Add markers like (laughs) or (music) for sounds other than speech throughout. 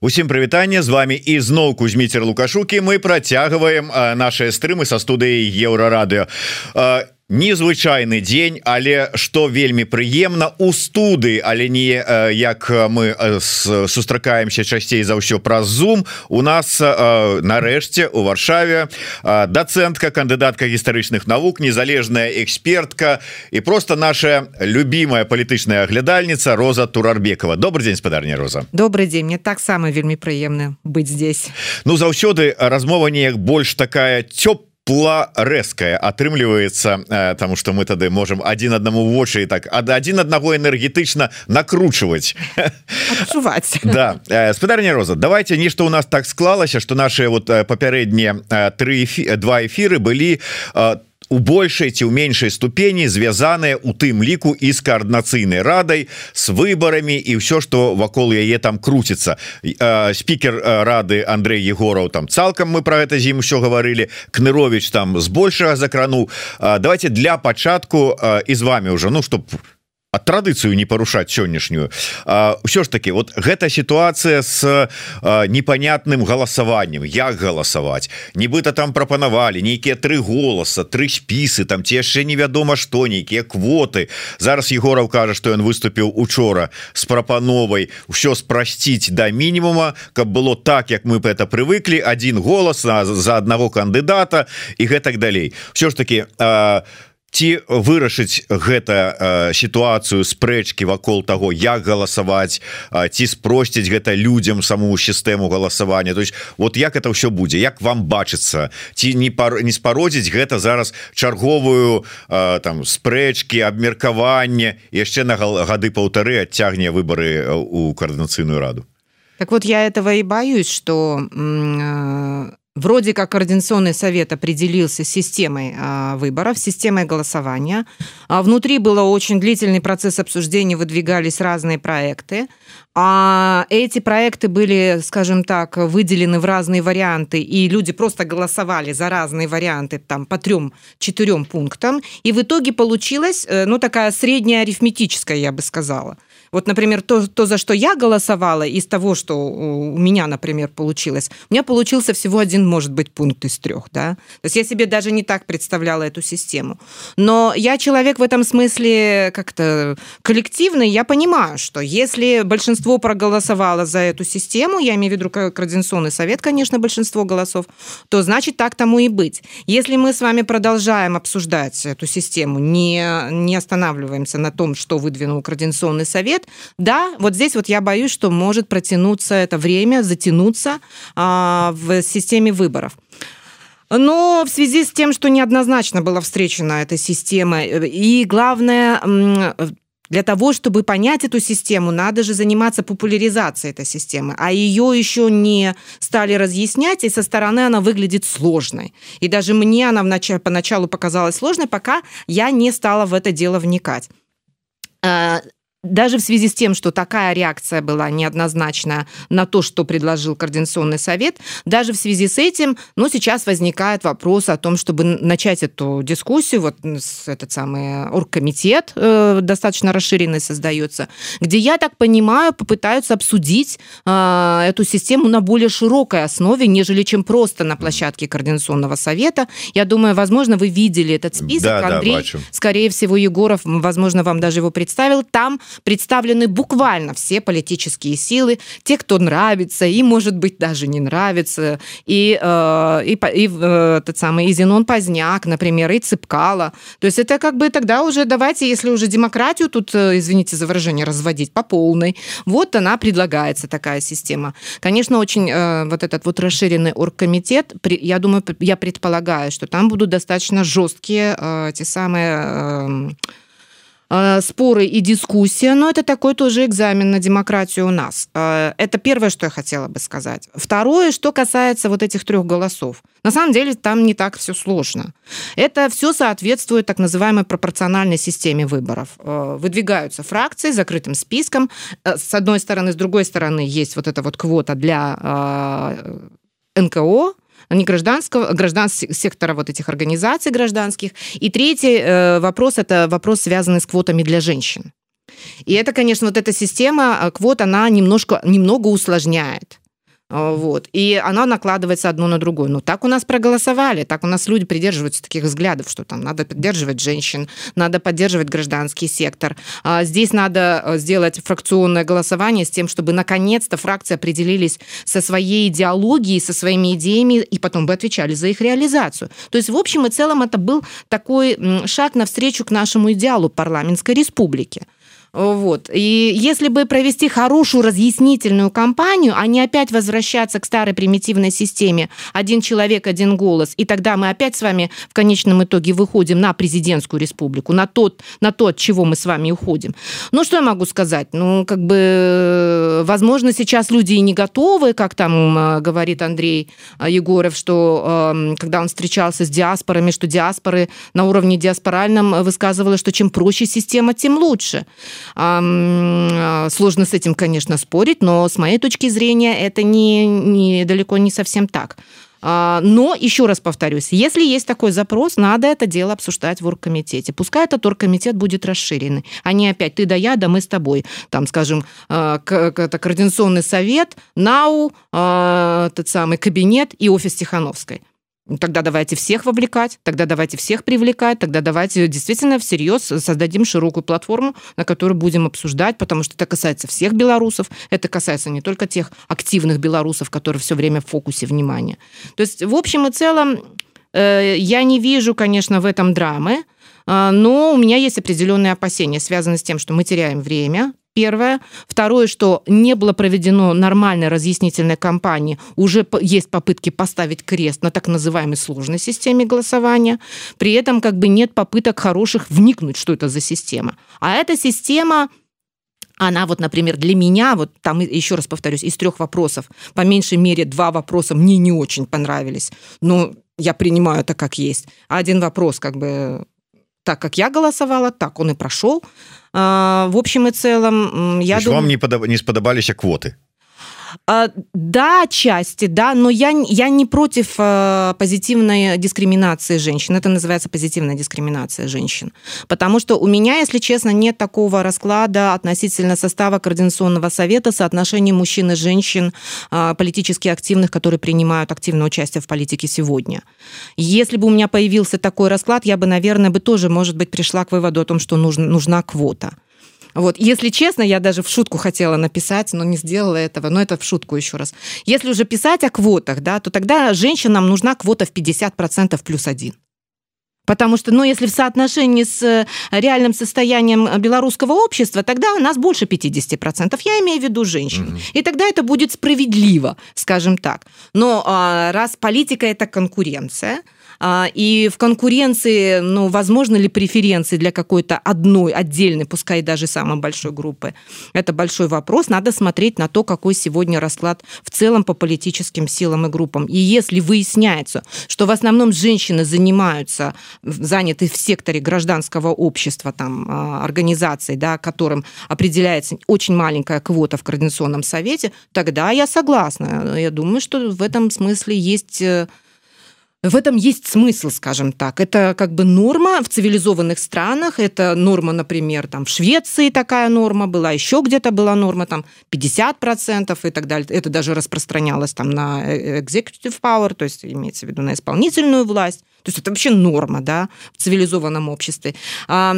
Усім прывітанне з вами ізноў кузьміцер лукашукі мы працягваем наши стрымы са студыі еўрарадыо незвычайны дзень але что вельмі прыемна. У студы але не як мы сустракаемся часцей за ўсё праз зум у нас нарэшце у варшаве дацэнтка кандыдатка гістарычных навук незалежная экспертка і просто наша любимая палітычная аглядальніца Роза турарбекова. Добрый день спадарня Роза. Добрый день мне таксама вельмі прыемна быть здесь. Ну заўсёды размова неяк больш такая цёп пла рэзкая атрымліваецца э, тому что мы тады можем один аднаму вочы так ад один аднаго энергетычна накручивать (laughs) да. Э, спадарня Роза давайте нешта у нас так склалася что наши вот э, папярэднія три два эфиры былі там у большай ці ў меншай ступені звязаная у тым ліку і з каарднацыйнай радай с выбарамі і ўсё что вакол яе там круціцца. Спікер рады Андрей егораў там цалкам мы про гэта зім усё гаварылі кнырович там збольшага закрануў давайте для пачатку і з вами уже ну чтоб у а традыцыю не парушаць сённяшнюю. Ўсё ж таки вот гэта сітуацыя с непонятным галасаваннем. Як галасаваць? Нібыта там прапанавалі нейкія тры голаса тры спісы там ці яшчэ невядома што нейкія квоты. Зараз егораў кажа что ён выступіў учора с прапановай ўсё спрасціць до да мінімума каб было так як мы это привыклі один голас за аднаго кандыдата і гэтак далей. Все ж таки а, ці вырашыць гэта э, сітуацыю спрэчкі вакол таго як галасаваць э, ці спросціць гэта людзям саму сістэму галасавання? То есть вот як это ўсё будзе? Як вам бачыцца? Ці не пар не спародзіць гэта зараз чарговую э, там спрэчкі абмеркаванне яшчэ на гады паўтары адцягне выборы у коаардынацыйную раду? Так вот я этого и боюсь что э, Вроде как Координационный совет определился с системой а, выборов, системой голосования. А внутри был очень длительный процесс обсуждения, выдвигались разные проекты. А эти проекты были, скажем так, выделены в разные варианты, и люди просто голосовали за разные варианты там, по трем-четырем пунктам. И в итоге получилась э, ну, такая средняя арифметическая, я бы сказала – вот, например, то, то, за что я голосовала, из того, что у меня, например, получилось, у меня получился всего один, может быть, пункт из трех. Да? То есть я себе даже не так представляла эту систему. Но я человек в этом смысле как-то коллективный. Я понимаю, что если большинство проголосовало за эту систему, я имею в виду Координационный совет, конечно, большинство голосов, то значит так тому и быть. Если мы с вами продолжаем обсуждать эту систему, не, не останавливаемся на том, что выдвинул Координационный совет, лет, да, вот здесь вот я боюсь, что может протянуться это время, затянуться а, в системе выборов. Но в связи с тем, что неоднозначно была встречена эта система, и главное, для того, чтобы понять эту систему, надо же заниматься популяризацией этой системы, а ее еще не стали разъяснять, и со стороны она выглядит сложной. И даже мне она вначале, поначалу показалась сложной, пока я не стала в это дело вникать а, даже в связи с тем, что такая реакция была неоднозначная на то, что предложил Координационный совет, даже в связи с этим, ну, сейчас возникает вопрос о том, чтобы начать эту дискуссию, вот этот самый оргкомитет э, достаточно расширенный создается, где, я так понимаю, попытаются обсудить э, эту систему на более широкой основе, нежели чем просто на площадке Координационного совета. Я думаю, возможно, вы видели этот список. Да, Андрей, да, скорее всего, Егоров, возможно, вам даже его представил. Там представлены буквально все политические силы, те, кто нравится, и, может быть, даже не нравится, и, э, и, и э, тот самый и Зенон Поздняк, например, и Цыпкало. То есть это как бы тогда уже давайте, если уже демократию тут, э, извините за выражение, разводить по полной, вот она предлагается, такая система. Конечно, очень э, вот этот вот расширенный оргкомитет, я думаю, я предполагаю, что там будут достаточно жесткие э, те самые... Э, споры и дискуссия, но это такой тоже экзамен на демократию у нас. Э, это первое, что я хотела бы сказать. Второе, что касается вот этих трех голосов. На самом деле там не так все сложно. Это все соответствует так называемой пропорциональной системе выборов. Э, выдвигаются фракции закрытым списком. С одной стороны, с другой стороны есть вот эта вот квота для НКО, не гражданского, гражданского сектора вот этих организаций гражданских. И третий э, вопрос – это вопрос, связанный с квотами для женщин. И это, конечно, вот эта система э, квот, она немножко, немного усложняет вот. И она накладывается одно на другое. Ну, так у нас проголосовали, так у нас люди придерживаются таких взглядов, что там надо поддерживать женщин, надо поддерживать гражданский сектор. А здесь надо э, сделать фракционное голосование с тем, чтобы наконец-то фракции определились со своей идеологией, со своими идеями, и потом бы отвечали за их реализацию. То есть, в общем и целом, это был такой шаг навстречу к нашему идеалу парламентской республики. Вот. И если бы провести хорошую разъяснительную кампанию, а не опять возвращаться к старой примитивной системе «один человек, один голос», и тогда мы опять с вами в конечном итоге выходим на президентскую республику, на, тот, на то, от чего мы с вами уходим. Ну, что я могу сказать? Ну, как бы, возможно, сейчас люди и не готовы, как там э, говорит Андрей э, Егоров, что эм, когда он встречался с диаспорами, что диаспоры на уровне диаспоральном высказывали, что чем проще система, тем лучше. А, сложно с этим, конечно, спорить, но с моей точки зрения это не, не далеко не совсем так. А, но, еще раз повторюсь, если есть такой запрос, надо это дело обсуждать в оргкомитете. Пускай этот оргкомитет будет расширенный, а не опять ты да я, да мы с тобой. Там, скажем, а, это координационный совет, НАУ, тот самый кабинет и офис Тихановской. Ну, тогда давайте всех вовлекать, тогда давайте всех привлекать, тогда давайте действительно всерьез создадим широкую платформу, на которой будем обсуждать, потому что это касается всех белорусов, это касается не только тех активных белорусов, которые все время в фокусе внимания. То есть, в общем и целом, э, я не вижу, конечно, в этом драмы, э, но у меня есть определенные опасения, связанные с тем, что мы теряем время, Первое. Второе, что не было проведено нормальной разъяснительной кампании. Уже есть попытки поставить крест на так называемой сложной системе голосования. При этом как бы нет попыток хороших вникнуть, что это за система. А эта система она вот, например, для меня, вот там еще раз повторюсь, из трех вопросов, по меньшей мере два вопроса мне не очень понравились. Но я принимаю это как есть. А один вопрос как бы так, как я голосовала, так он и прошел. А, в общем и целом, я думаю... Вам не, подоб... не сподобаліся квоты? А, да, части, да, но я, я не против а, позитивной дискриминации женщин. Это называется позитивная дискриминация женщин. Потому что у меня, если честно, нет такого расклада относительно состава Координационного совета, соотношения мужчин и женщин а, политически активных, которые принимают активное участие в политике сегодня. Если бы у меня появился такой расклад, я бы, наверное, бы тоже, может быть, пришла к выводу о том, что нужна, нужна квота. Вот, если честно, я даже в шутку хотела написать, но не сделала этого, но это в шутку еще раз. Если уже писать о квотах, да, то тогда женщинам нужна квота в 50% плюс один. Потому что, ну, если в соотношении с э, реальным состоянием белорусского общества, тогда у нас больше 50%. Я имею в виду женщин. Угу. И тогда это будет справедливо, скажем так. Но а, раз политика это конкуренция, и в конкуренции, ну, возможно ли преференции для какой-то одной отдельной, пускай даже самой большой группы? Это большой вопрос. Надо смотреть на то, какой сегодня расклад в целом по политическим силам и группам. И если выясняется, что в основном женщины занимаются, заняты в секторе гражданского общества, там, а, организаций, да, которым определяется очень маленькая квота в Координационном совете, тогда я согласна. Я думаю, что в этом смысле есть э, в этом есть смысл, скажем так. Это как бы норма в цивилизованных странах. Это норма, например, там в Швеции такая норма была, еще где-то была норма там 50% и так далее. Это даже распространялось там на э, executive power, то есть имеется в виду на исполнительную власть. То есть это вообще норма, да, в цивилизованном обществе. А,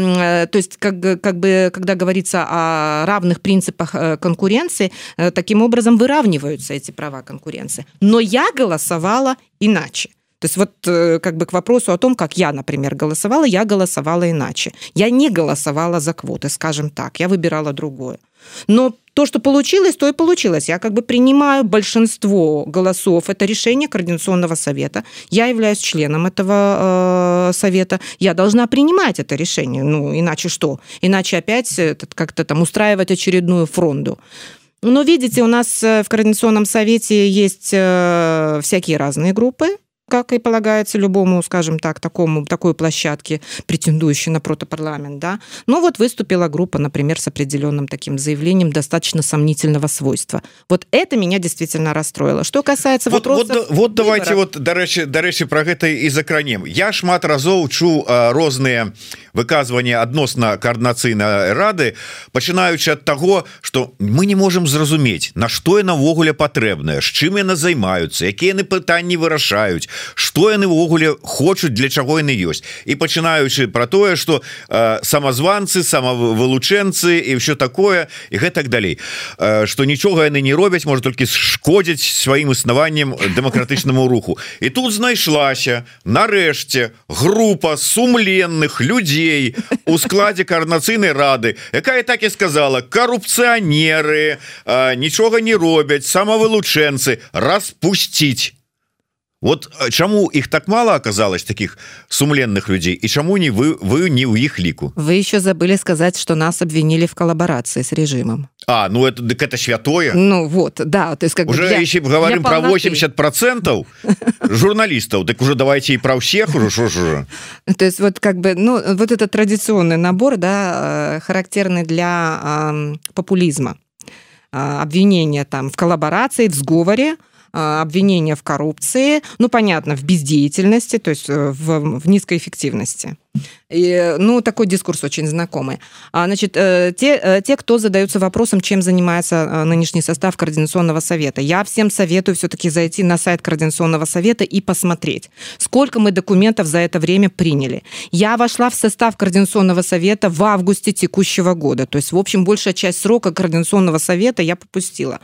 то есть как, как бы, когда говорится о равных принципах э, конкуренции, таким образом выравниваются эти права конкуренции. Но я голосовала иначе. То есть вот э, как бы к вопросу о том, как я, например, голосовала, я голосовала иначе. Я не голосовала за квоты, скажем так, я выбирала другое. Но то, что получилось, то и получилось. Я как бы принимаю большинство голосов. Это решение Координационного совета. Я являюсь членом этого э, совета. Я должна принимать это решение. Ну, иначе что? Иначе опять как-то там устраивать очередную фронду. Но видите, у нас э, в Координационном совете есть э, всякие разные группы как и полагается любому, скажем так, такому, такой площадке, претендующей на протопарламент, да. Но вот выступила группа, например, с определенным таким заявлением достаточно сомнительного свойства. Вот это меня действительно расстроило. Что касается вот, вопросов... Вот, вот давайте вот, дарэчы, дарэчы, про гэта и закранем. Я шмат разоў чу а, розныя выказывания адносна коорднацыйнай рады, пачынаючы ад таго, что мы не можем зразумець, на што яна ўвогуле патрэбная, з чым яны займаюцца, якія яны пытанні вырашаюць, что яны ўвогуле хочуць для чаго яны ёсць. І пачынаючы про тое что э, самазванцы самавылучэнцы і все такое і гэтак далей. Что э, нічога яны не робяць может толькі шкодзіць сваім існаваннем дэмакратычнаму руху. І тут знайшлася нарэшце група сумленных людзей у складзе коорднацыйнай рады якая так і сказала коррупцыянеры э, нічога не робяць самавылучэнцы распусціць Вот чаму их так мало оказалось таких сумленных людей и чаму не вы вы не у их лику? Вы еще забыли сказать что нас обвинили в коллаборации с режимом. А ну это так это святое? Ну вот да то есть как уже для, если говорим про 80 процентов журналистов так уже давайте и про всех уже же? (laughs) То есть вот как бы ну вот этот традиционный набор да э, характерный для э, популизма. Обвинения там в коллаборации в сговоре в А, обвинения в коррупции, ну, понятно, в бездеятельности, то есть э, в, в низкой эффективности. И, ну, такой дискурс очень знакомый. А, значит, э, те, э, те, кто задаются вопросом, чем занимается э, нынешний состав Координационного совета, я всем советую все-таки зайти на сайт Координационного совета и посмотреть, сколько мы документов за это время приняли. Я вошла в состав Координационного совета в августе текущего года. То есть, в общем, большая часть срока Координационного совета я попустила.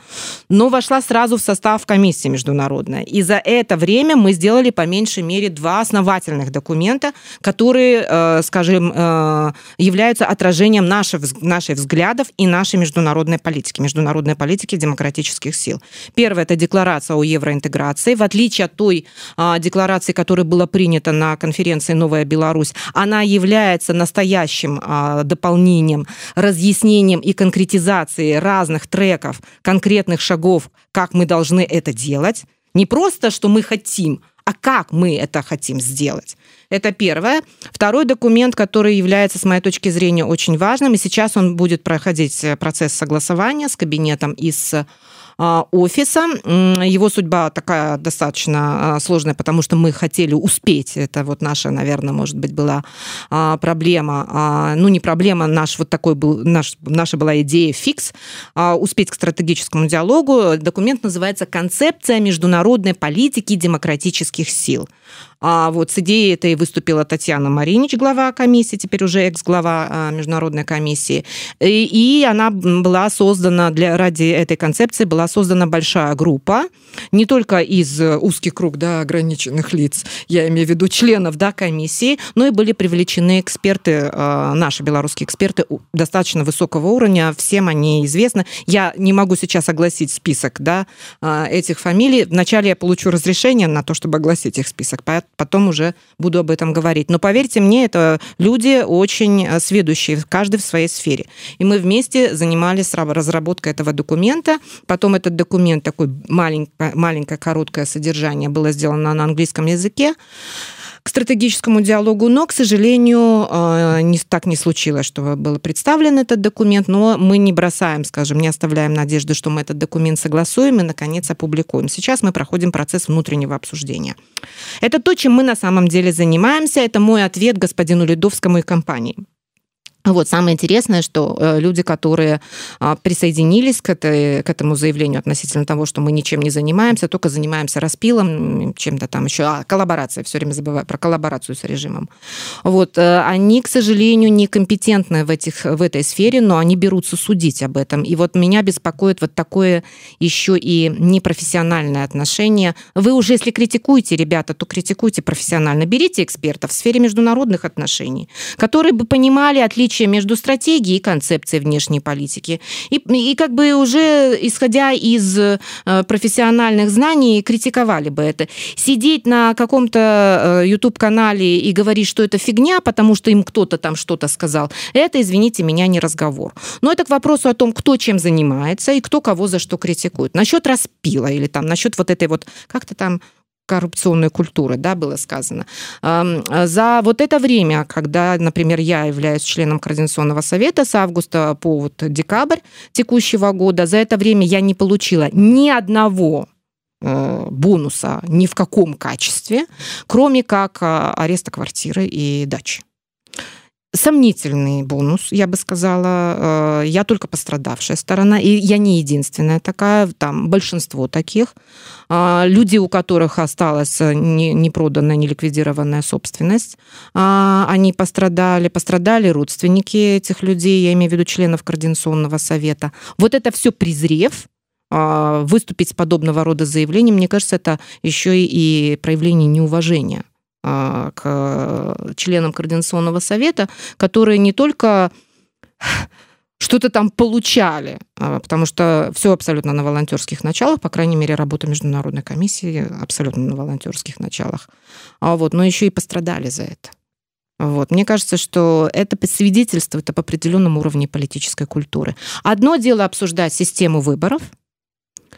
Но вошла сразу в состав комиссии международной. И за это время мы сделали по меньшей мере два основательных документа, которые скажем, э, являются отражением наших, наших взглядов и нашей международной политики, международной политики демократических сил. Первое – это декларация о евроинтеграции. В отличие от той а, декларации, которая была принята на конференции «Новая Беларусь», она является настоящим а, дополнением, разъяснением и конкретизацией разных треков, конкретных шагов, как мы должны это делать. Не просто, что мы хотим, а как мы это хотим сделать. Это первое. Второй документ, который является, с моей точки зрения, очень важным, и сейчас он будет проходить э, процесс согласования с кабинетом и с офиса. Его судьба такая достаточно а, сложная, потому что мы хотели успеть. Это вот наша, наверное, может быть, была а, проблема. Ну, не проблема, наш вот такой был, наш, наша была идея фикс, успеть к стратегическому диалогу. Документ называется «Концепция международной политики демократических сил». А вот с идеей этой выступила Татьяна Маринич, глава комиссии, теперь уже экс-глава а, международной комиссии. И, и она была создана для ради этой концепции была создана большая группа, не только из узких круг да, ограниченных лиц, я имею в виду членов да, комиссии, но и были привлечены эксперты, а, наши белорусские эксперты достаточно высокого уровня, всем они известны. Я не могу сейчас огласить список да, а, этих фамилий. Вначале я получу разрешение на то, чтобы огласить их список, потом уже буду об этом говорить. Но поверьте мне, это люди очень э, сведущие, каждый в своей сфере. И мы вместе занимались разработкой этого документа. Потом этот документ, такой маленькое, маленькое короткое содержание, было сделано на английском языке к стратегическому диалогу, но, к сожалению, э, не, так не случилось, что был представлен этот документ, но мы не бросаем, скажем, не оставляем надежды, что мы этот документ согласуем и, наконец, опубликуем. Сейчас мы проходим процесс внутреннего обсуждения. Это то, чем мы на самом деле занимаемся. Это мой ответ господину Ледовскому и компании. Вот самое интересное, что э, люди, которые а, присоединились к, этой, к этому заявлению относительно того, что мы ничем не занимаемся, только занимаемся распилом, чем-то там еще, а, коллаборация, все время забываю про коллаборацию с режимом. Вот, э, они, к сожалению, некомпетентны в, этих, в этой сфере, но они берутся судить об этом. И вот меня беспокоит вот такое еще и непрофессиональное отношение. Вы уже, если критикуете, ребята, то критикуйте профессионально. Берите экспертов в сфере международных отношений, которые бы понимали отличие различие между стратегией и концепцией внешней политики. И, и как бы уже исходя из э, профессиональных знаний критиковали бы это. Сидеть на каком-то YouTube-канале э, и говорить, что это фигня, потому что им кто-то там что-то сказал, это, извините меня, не разговор. Но это к вопросу о том, кто чем занимается и кто кого за что критикует. Насчет распила или там насчет вот этой вот, как-то там коррупционной культуры, да, было сказано. За вот это время, когда, например, я являюсь членом Координационного совета с августа по вот декабрь текущего года, за это время я не получила ни одного э, бонуса ни в каком качестве, кроме как а, ареста квартиры и дачи сомнительный бонус, я бы сказала. Э, я только пострадавшая сторона, и я не единственная такая, там большинство таких. А, люди, у которых осталась не, не проданная, не ликвидированная собственность, они пострадали, пострадали родственники этих людей, я имею в виду членов Координационного совета. Вот это все презрев, выступить с подобного рода заявлением, мне кажется, это еще и проявление неуважения к членам Координационного совета, которые не только что-то там получали, а, потому что все абсолютно на волонтерских началах, по крайней мере, работа международной комиссии абсолютно на волонтерских началах, а вот, но еще и пострадали за это. Вот. Мне кажется, что это свидетельствует об определенном уровне политической культуры. Одно дело обсуждать систему выборов –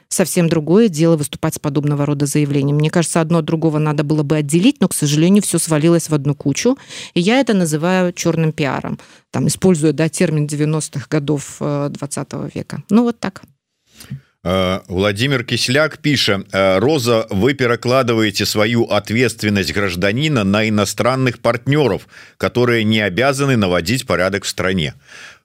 совсем другое дело выступать с подобного рода заявлением. Мне кажется, одно от другого надо было бы отделить, но, к сожалению, все свалилось в одну кучу. И я это называю черным пиаром, там, используя да, термин 90-х годов 20 э, века. Ну, вот так. Э, Владимир Кисляк пишет «Э, Роза вы перекладываете свою ответственность гражданина на иностранных партнеров которые не обязаны наводить порядок в стране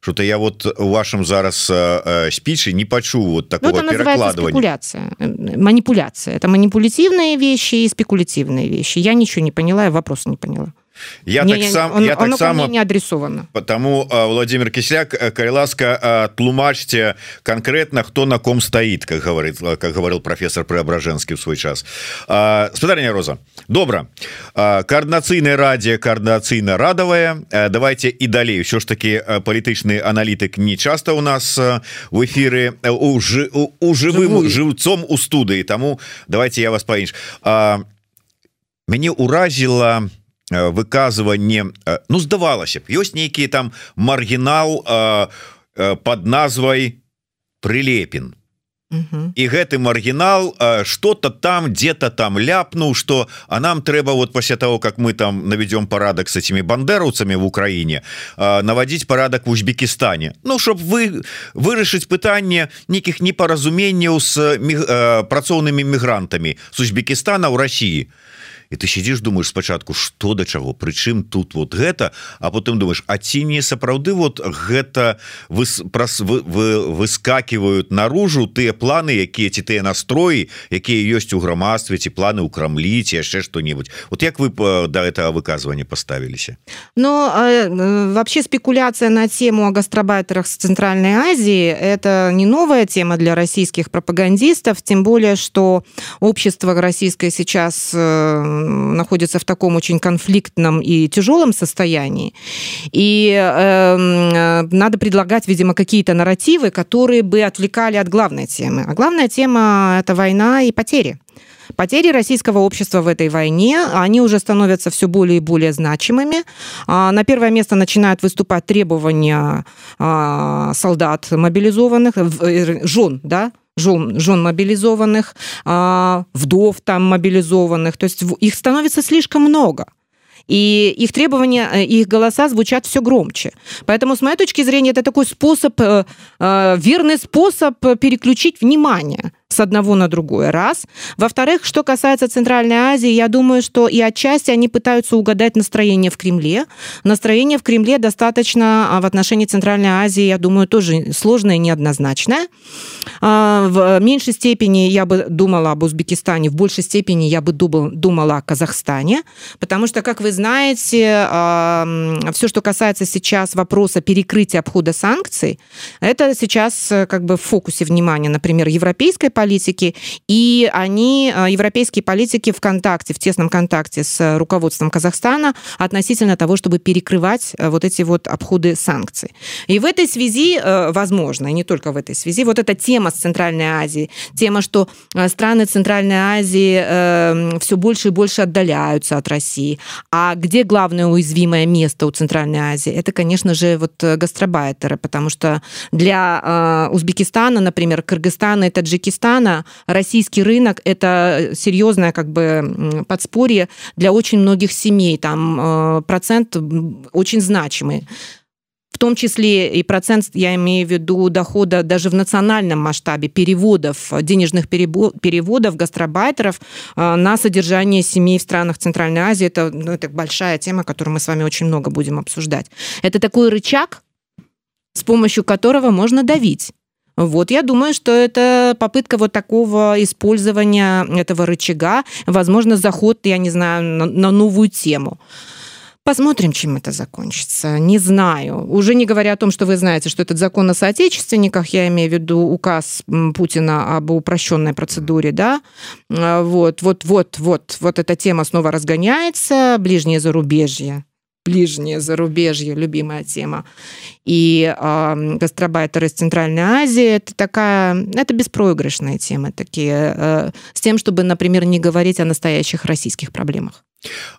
что-то я вот у вашем зараз э, спичи не почу вот такого ну, перекладывания. спекуляция манипуляция. Это манипулятивные вещи и спекулятивные вещи. Я ничего не поняла я вопрос не поняла я не, так сам он, я так само не адресовано потому владимир кисляк кайласка тлумачьте конкретно кто на ком стоит как говорит как говорил профессор преображенский в свой час спадарня роза добра коорднацыйная радио коорднацыйна радавая давайте і далей все ж таки палітычны аналітык не часто у нас в эфиры у, у, у живым жыўцом у студыі тому давайте я вас па-інш мяне уразіла у Э, выказыванне э, Ну здавалася б ёсць нейкі там маргінал э, под назвай прилепін і гэты маргінал что-то там где-то там ляпнуў что а нам трэба вот пасля того как мы там наведем парадак с этими бандераўцамі в Украине наводить парадак в Узбекистане Ну чтоб вы вырашыць пытанне нейкіх непаразуменняў с працоўнымі мігрантамі с Узбекистана в России. то і ты сидишь думаешь спачатку что да чаго прычым тут вот гэта а потым думаешь а ці не сапраўды вот гэта вы праз вы, вы выскакивают наружу тыя планы якія ці тыя настроі якія ёсць у грамадстве ці планы ў крамлі ці яшчэ что-нибудь вот як вы до да этого выказывания поставіліся но э, вообще спекуляция на тему о гастробайтерах с центральной Азии это не новая тема для российских пропагандистов тем более что общество российское сейчас э, находится в таком очень конфликтном и тяжелом состоянии. И э, надо предлагать, видимо, какие-то нарративы, которые бы отвлекали от главной темы. А главная тема – это война и потери. Потери российского общества в этой войне, они уже становятся все более и более значимыми. А, на первое место начинают выступать требования а, солдат мобилизованных, э, жен, да, жен, жен мобилизованных, а, вдов там мобилизованных. То есть их становится слишком много и их требования, э, их голоса звучат все громче. Поэтому, с моей точки зрения, это такой способ, э, э, верный способ переключить внимание с одного на другое. Раз. Во-вторых, что касается Центральной Азии, я думаю, что и отчасти они пытаются угадать настроение в Кремле. Настроение в Кремле достаточно а, в отношении Центральной Азии, я думаю, тоже сложное и неоднозначное. А, в меньшей степени я бы думала об Узбекистане, в большей степени я бы думала о Казахстане, потому что, как вы знаете, а, все, что касается сейчас вопроса перекрытия обхода санкций, это сейчас э, как бы в фокусе внимания, например, европейской политики, и они, э, европейские политики в контакте, в тесном контакте с руководством Казахстана относительно того, чтобы перекрывать э, вот эти вот обходы санкций. И в этой связи, э, возможно, и не только в этой связи, вот эта тема с Центральной Азией, тема, что страны Центральной Азии все больше и больше отдаляются от России. А где главное уязвимое место у Центральной Азии? Это, конечно же, вот гастробайтеры, потому что для Узбекистана, например, Кыргызстана и Таджикистана Казахстана российский рынок – это серьезное как бы подспорье для очень многих семей. Там процент очень значимый в том числе и процент, я имею в виду, дохода даже в национальном масштабе переводов, денежных переводов гастробайтеров э, на содержание семей в странах Центральной Азии. Это, ну, это большая тема, которую мы с вами очень много будем обсуждать. Это такой рычаг, с помощью которого можно давить. Вот, я думаю, что это попытка вот такого использования этого рычага, возможно, заход, я не знаю, на, на новую тему. Посмотрим, чем это закончится. Не знаю. Уже не говоря о том, что вы знаете, что этот закон о соотечественниках, я имею в виду указ Путина об упрощенной процедуре, да, а, вот, вот, вот, вот, вот эта тема снова разгоняется, ближнее зарубежье ближнее зарубежье, любимая тема. И э, гастробайтеры из Центральной Азии это такая, это беспроигрышная тема, такие, э, с тем, чтобы, например, не говорить о настоящих российских проблемах.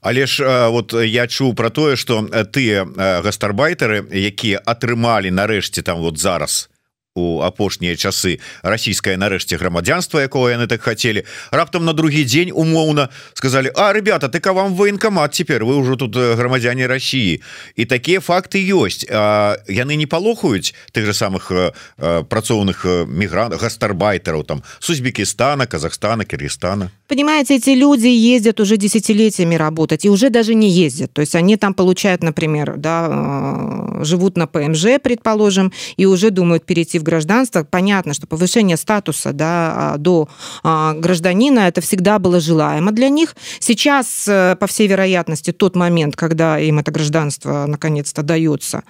Але ж вот я чуў про тое что тыя гастарбайтары якія атрымалі нарэшце там вот зараз у апошнія часы. Расійскае нарэшце грамадзянства якого яны так хотели раптам на другі дзень умоўна сказали А ребята ты вам военкомат теперь вы уже тут грамадзяне России і такія факты ёсць. А, яны не палохаюць тых же самых працоўных мігрантов гастарбайтераў там с Узбекистана Казахстана Киргизстана понимаете эти люди ездят уже десятилетиями работать и уже даже не ездят. То есть они там получают например да живут на ПМЖ предположим и уже думают перейти в гражданство, понятно, что повышение статуса да, а, до а, гражданина это всегда было желаемо для них. Сейчас, э, по всей вероятности, тот момент, когда им это гражданство наконец-то дается.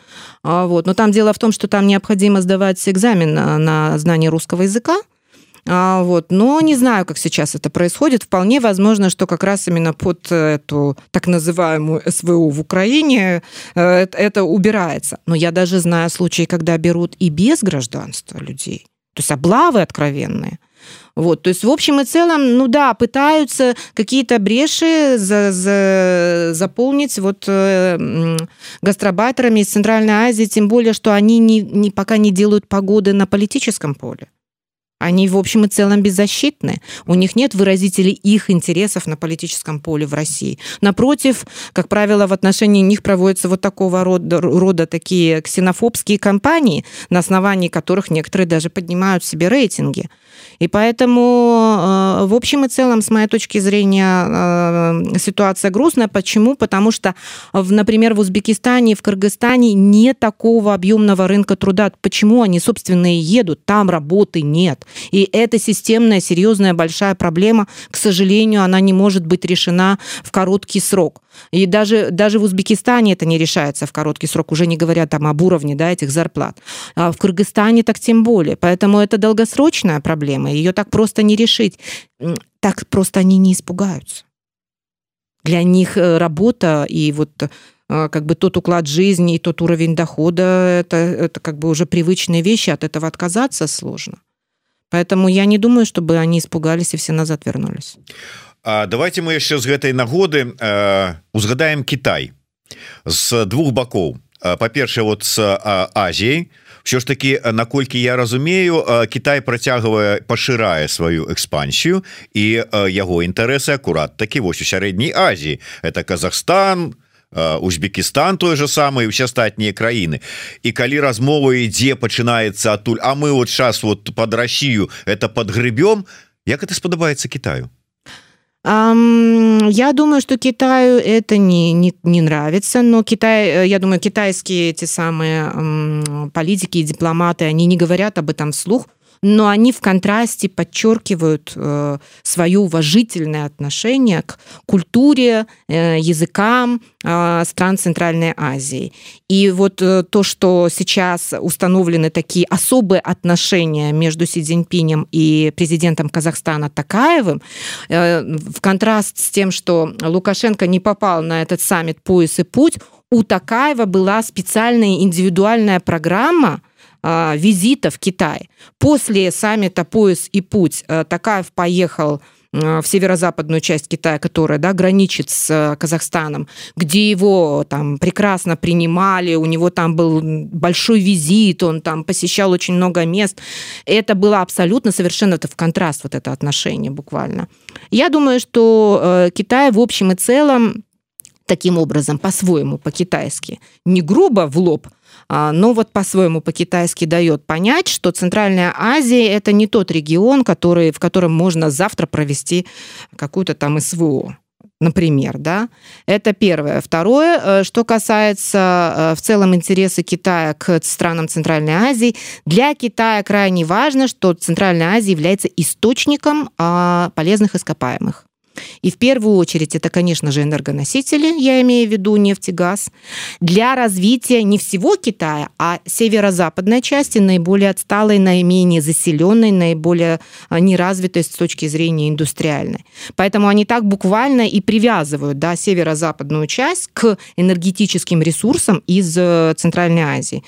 А, вот. Но там дело в том, что там необходимо сдавать экзамен на знание русского языка, вот. Но не знаю, как сейчас это происходит. Вполне возможно, что как раз именно под эту так называемую СВО в Украине э, это убирается. Но я даже знаю случаи, когда берут и без гражданства людей. То есть облавы откровенные. Вот, то есть в общем и целом, ну да, пытаются какие-то бреши за, за, заполнить вот э, гастробайтерами из Центральной Азии, тем более, что они не, не, пока не делают погоды на политическом поле. Они, в общем и целом, беззащитны. У них нет выразителей их интересов на политическом поле в России. Напротив, как правило, в отношении них проводятся вот такого рода, рода такие ксенофобские кампании, на основании которых некоторые даже поднимают себе рейтинги. И поэтому, э, в общем и целом, с моей точки зрения, э, ситуация грустная. Почему? Потому что, например, в Узбекистане и в Кыргызстане нет такого объемного рынка труда. Почему они, собственно, и едут? Там работы нет. И это системная, серьезная, большая проблема. К сожалению, она не может быть решена в короткий срок. И даже, даже в Узбекистане это не решается в короткий срок, уже не говоря там об уровне да, этих зарплат. А в Кыргызстане так тем более. Поэтому это долгосрочная проблема, ее так просто не решить. Так просто они не испугаются. Для них э, работа и вот э, как бы тот уклад жизни и тот уровень дохода, это, это как бы уже привычные вещи, от этого отказаться сложно. Поэтому я не думаю, чтобы они испугались и все назад вернулись. А давайте мы яшчэ з гэтай нагоды э, узгадаем Кітай з двух бакоў па-першае вот с Азіяй все ж таки наколькі я разумею Кітай працягвае пашырае сваю экспансію і яго інтарэсы акурат такі вось у сярэдняй Азіі это Казахстан Узбекістан той же самый все астатнія краіны і калі размова ідзе пачынаецца адтуль А мы вот час вот под Россию это под грыбем як это спадабаецца Китаю? Я думаю, что Китаю это не, не, не нравится, но Китай, э, я думаю, китайские эти самые политики и дипломаты, они не говорят об этом вслух, но они в контрасте подчеркивают э, свое уважительное отношение к культуре, э, языкам э, стран Центральной Азии. И вот то, что сейчас установлены такие особые отношения между Си Цзиньпинем и президентом Казахстана Такаевым, в контраст с тем, что Лукашенко не попал на этот саммит «Пояс и путь», у Такаева была специальная индивидуальная программа – визита в Китай. После саммита «Пояс и путь» Такаев поехал в северо-западную часть Китая, которая да, граничит с Казахстаном, где его там прекрасно принимали, у него там был большой визит, он там посещал очень много мест. Это было абсолютно совершенно это в контраст вот это отношение буквально. Я думаю, что Китай в общем и целом таким образом, по-своему, по-китайски, не грубо в лоб, а, но вот по-своему по-китайски дает понять, что Центральная Азия – это не тот регион, который, в котором можно завтра провести какую-то там СВО например, да, это первое. Второе, э, что касается э, в целом интереса Китая к странам Центральной Азии, для Китая крайне важно, что Центральная Азия является источником а, полезных ископаемых. И в первую очередь это, конечно же, энергоносители, я имею в виду нефть и газ, для развития не всего Китая, а северо-западной части, наиболее отсталой, наименее заселенной, наиболее а, неразвитой с точки зрения индустриальной. Поэтому они так буквально и привязывают да, северо-западную часть к энергетическим ресурсам из э, Центральной Азии.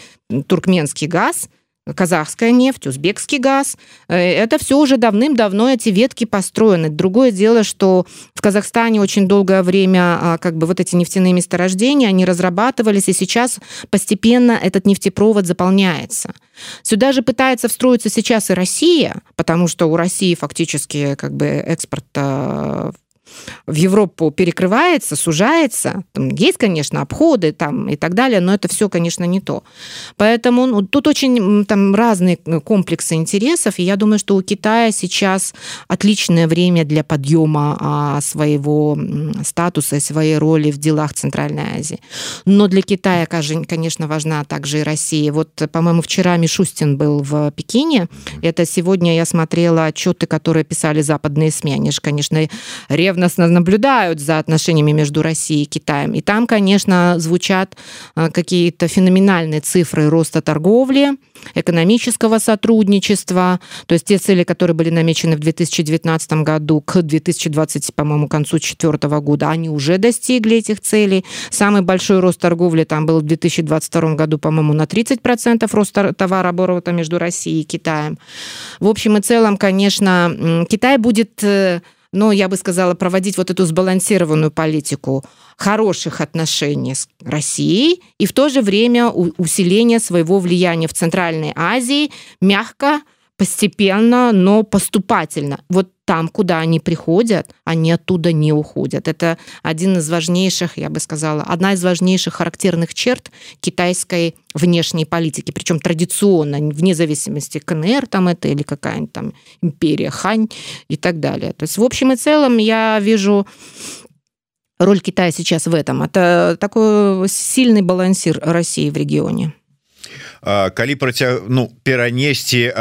Туркменский газ – казахская нефть, узбекский газ. Э, это все уже давным-давно эти ветки построены. Другое дело, что в Казахстане очень долгое время а, как бы вот эти нефтяные месторождения, они разрабатывались, и сейчас постепенно этот нефтепровод заполняется. Сюда же пытается встроиться сейчас и Россия, потому что у России фактически как бы экспорт э, в Европу перекрывается, сужается. Там есть, конечно, обходы там и так далее, но это все, конечно, не то. Поэтому ну, тут очень там разные комплексы интересов, и я думаю, что у Китая сейчас отличное время для подъема а, своего статуса своей роли в делах Центральной Азии. Но для Китая, конечно, важна также и Россия. Вот, по-моему, вчера Мишустин был в Пекине. Это сегодня я смотрела отчеты, которые писали западные СМИ. Они же, конечно, ревно ревностно наблюдают за отношениями между Россией и Китаем. И там, конечно, звучат э, какие-то феноменальные цифры роста торговли, экономического сотрудничества, то есть те цели, которые были намечены в 2019 году к 2020, по-моему, концу четвертого года, они уже достигли этих целей. Самый большой рост торговли там был в 2022 году, по-моему, на 30% рост товарооборота между Россией и Китаем. В общем и целом, конечно, Китай будет но я бы сказала, проводить вот эту сбалансированную политику хороших отношений с Россией и в то же время усиление своего влияния в Центральной Азии мягко, постепенно, но поступательно. Вот там, куда они приходят, они оттуда не уходят. Это один из важнейших, я бы сказала, одна из важнейших характерных черт китайской внешней политики, причем традиционно, вне зависимости КНР там это или какая-нибудь там империя Хань и так далее. То есть в общем и целом я вижу роль Китая сейчас в этом. Это такой сильный балансир России в регионе калі працяг ну перанесці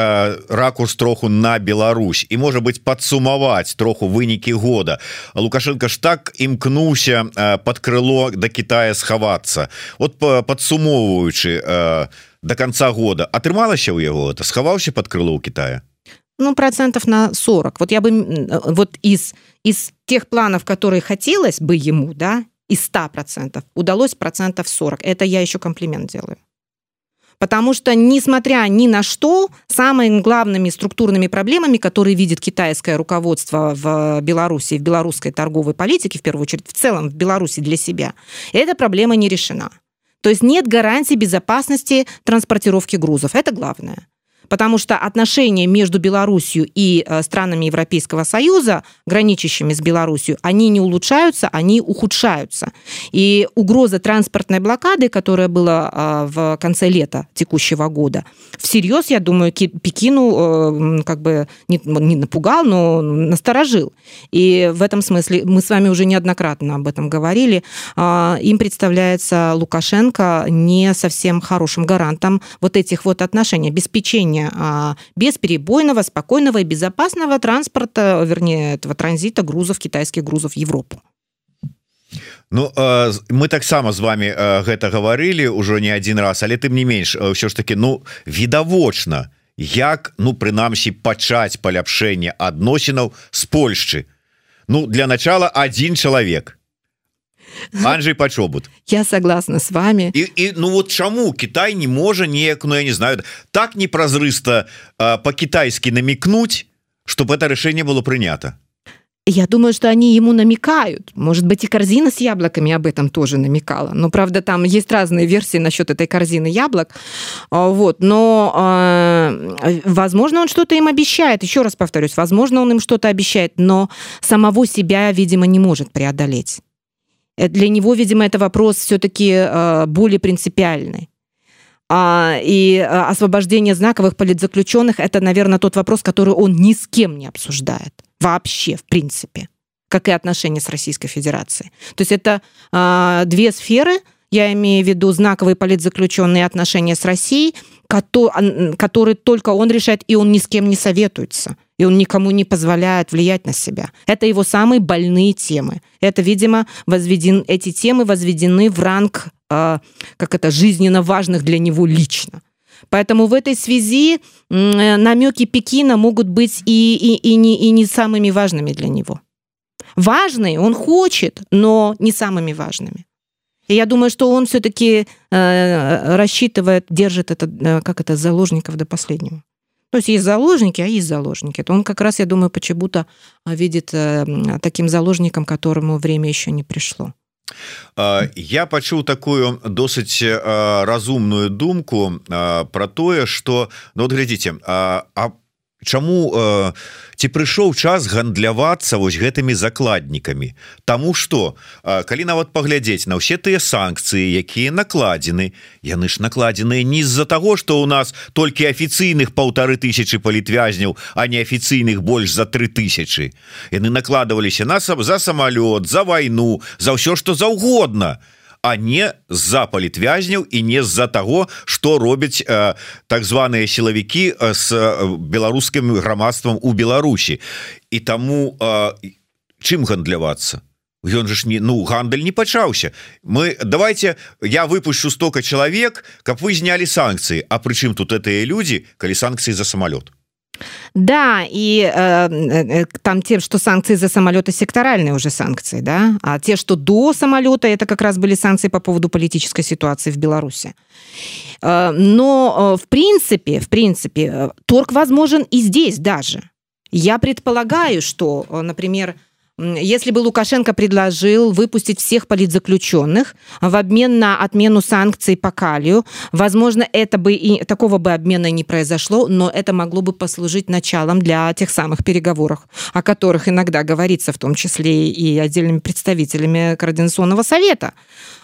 ракурс троху на Беларусь і можа быть падсумаваць троху вынікі года. Лукашенко ж так імкнуўся под крыло до Китая схавацца. Вот падсумоўваючы до конца года атрымалася у яго это схаваўся под крыло у Китая ну процентов на 40 вот я бы вот из из тех планов которые хотелось бы ему да из 100 процентов удалось процентов 40 это я еще комплимент делаю Потому что, несмотря ни на что, самыми главными структурными проблемами, которые видит китайское руководство в Беларуси, в белорусской торговой политике, в первую очередь, в целом в Беларуси для себя, эта проблема не решена. То есть нет гарантии безопасности транспортировки грузов. Это главное потому что отношения между Белоруссией и э, странами Европейского Союза, граничащими с Белоруссией, они не улучшаются, они ухудшаются. И угроза транспортной блокады, которая была э, в конце лета текущего года, всерьез, я думаю, Пекину э, как бы не, не напугал, но насторожил. И в этом смысле мы с вами уже неоднократно об этом говорили. Им представляется Лукашенко не совсем хорошим гарантом вот этих вот отношений, обеспечения обеспечения а, бесперебойного, спокойного и безопасного транспорта, вернее, этого транзита грузов, китайских грузов в Европу. Ну мы таксама з вами гэта гаварылі ўжо не один раз але тым не менш ўсё ж таки ну відавочна як ну прынамсі пачаць паляпшэнне адносінаў з Польшчы Ну для начала один чалавек Анжей пачобут я согласна с вами і, і ну вот чаму Китай не можа неяк ну я не знаю так непразрыста по-китайски намекнуть чтобы это решение было принято Я думаю, что они ему намекают. Может быть, и корзина с яблоками об этом тоже намекала. Но, правда, там есть разные версии насчет этой корзины яблок. А, вот. Но, э, возможно, он что-то им обещает. Еще раз повторюсь, возможно, он им что-то обещает, но самого себя, видимо, не может преодолеть. Э, для него, видимо, это вопрос все-таки э, более принципиальный. А, и освобождение знаковых политзаключенных – это, наверное, тот вопрос, который он ни с кем не обсуждает вообще, в принципе, как и отношения с Российской Федерацией. То есть это э, две сферы, я имею в виду знаковые политзаключенные отношения с Россией, которые только он решает, и он ни с кем не советуется, и он никому не позволяет влиять на себя. Это его самые больные темы. Это, видимо, возведен, эти темы возведены в ранг, э, как это, жизненно важных для него лично. Поэтому в этой связи намеки Пекина могут быть и, и, и, не, и не самыми важными для него. Важные он хочет, но не самыми важными. И я думаю, что он все-таки э, рассчитывает, держит это, э, как это, заложников до последнего. То есть есть заложники, а есть заложники. Это он как раз, я думаю, почему-то видит э, таким заложником, которому время еще не пришло. я пачуў такую досыць разумную думку про тое что ну, вот глядзіце а Чаму э, ці прыйшоў час гандлявацца вось гэтымі закладнікамі? Таму что э, калі нават паглядзець на ўсе тыя санкцыі якія накладзены яны ж накладзеныя не з-за таго что у нас толькі афіцыйных паўтары тысячи палітвязняў а не афіцыйных больш за тры тысячи яны накладываліся нас за самолет за войну за ўсё что заўгодна. то а не з-за палітвязняў і не з-за таго что робяць э, так званыя сілавікі с беларускім грамадствам у Беларусі. І таму э, чым гандлявацца? Ён же ж не ну гандаль не пачаўся. Мы давайте я выпущу стока чалавек каб вы знялі санкцыі. А прычым тут этыя людзі калі санкцыі за самолет Да, и э, э, там те, что санкции за самолеты секторальные уже санкции, да, а те, что до самолета, это как раз были санкции по поводу политической ситуации в Беларуси. Э, но э, в принципе, в принципе, э, торг возможен и здесь даже. Я предполагаю, что, например, если бы Лукашенко предложил выпустить всех политзаключенных в обмен на отмену санкций по Калию, возможно, это бы и такого бы обмена не произошло, но это могло бы послужить началом для тех самых переговоров, о которых иногда говорится, в том числе и отдельными представителями Координационного совета.